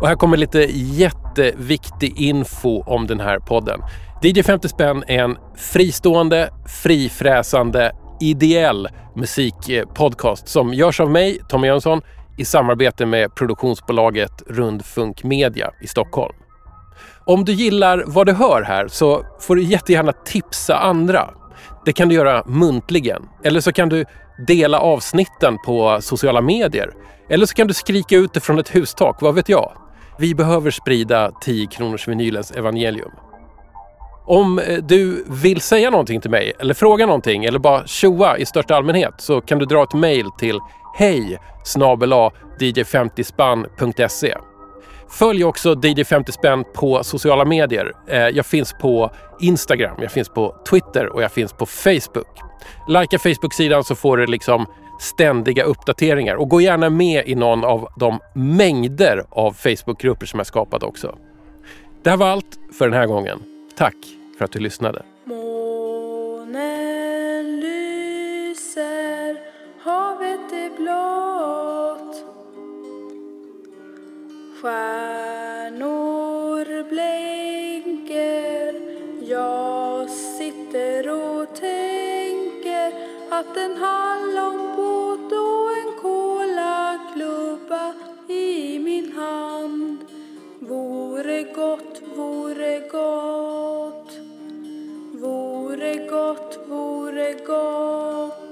och här kommer lite jätteviktig info om den här podden. DJ 50 spänn är en fristående, frifräsande, ideell musikpodcast som görs av mig, Tommy Jönsson, i samarbete med produktionsbolaget Rundfunk Media i Stockholm. Om du gillar vad du hör här så får du jättegärna tipsa andra. Det kan du göra muntligen. Eller så kan du dela avsnitten på sociala medier. Eller så kan du skrika ut det från ett hustak, vad vet jag? Vi behöver sprida 10 kronors vinylens evangelium. Om eh, du vill säga någonting till mig eller fråga någonting eller bara tjoa i största allmänhet så kan du dra ett mejl till hej dj50spann.se Följ också DJ 50 spänn på sociala medier. Eh, jag finns på Instagram, jag finns på Twitter och jag finns på Facebook. Likea Facebook-sidan så får du liksom ständiga uppdateringar och gå gärna med i någon av de mängder av Facebookgrupper som jag skapat också. Det här var allt för den här gången. Tack för att du lyssnade. Månen lyser, havet är blått Stjärnor blänker Jag sitter och tänker att en hallonbåt och en kolaklubba i min hand vore gott, vore gott. Vore gott, vore gott.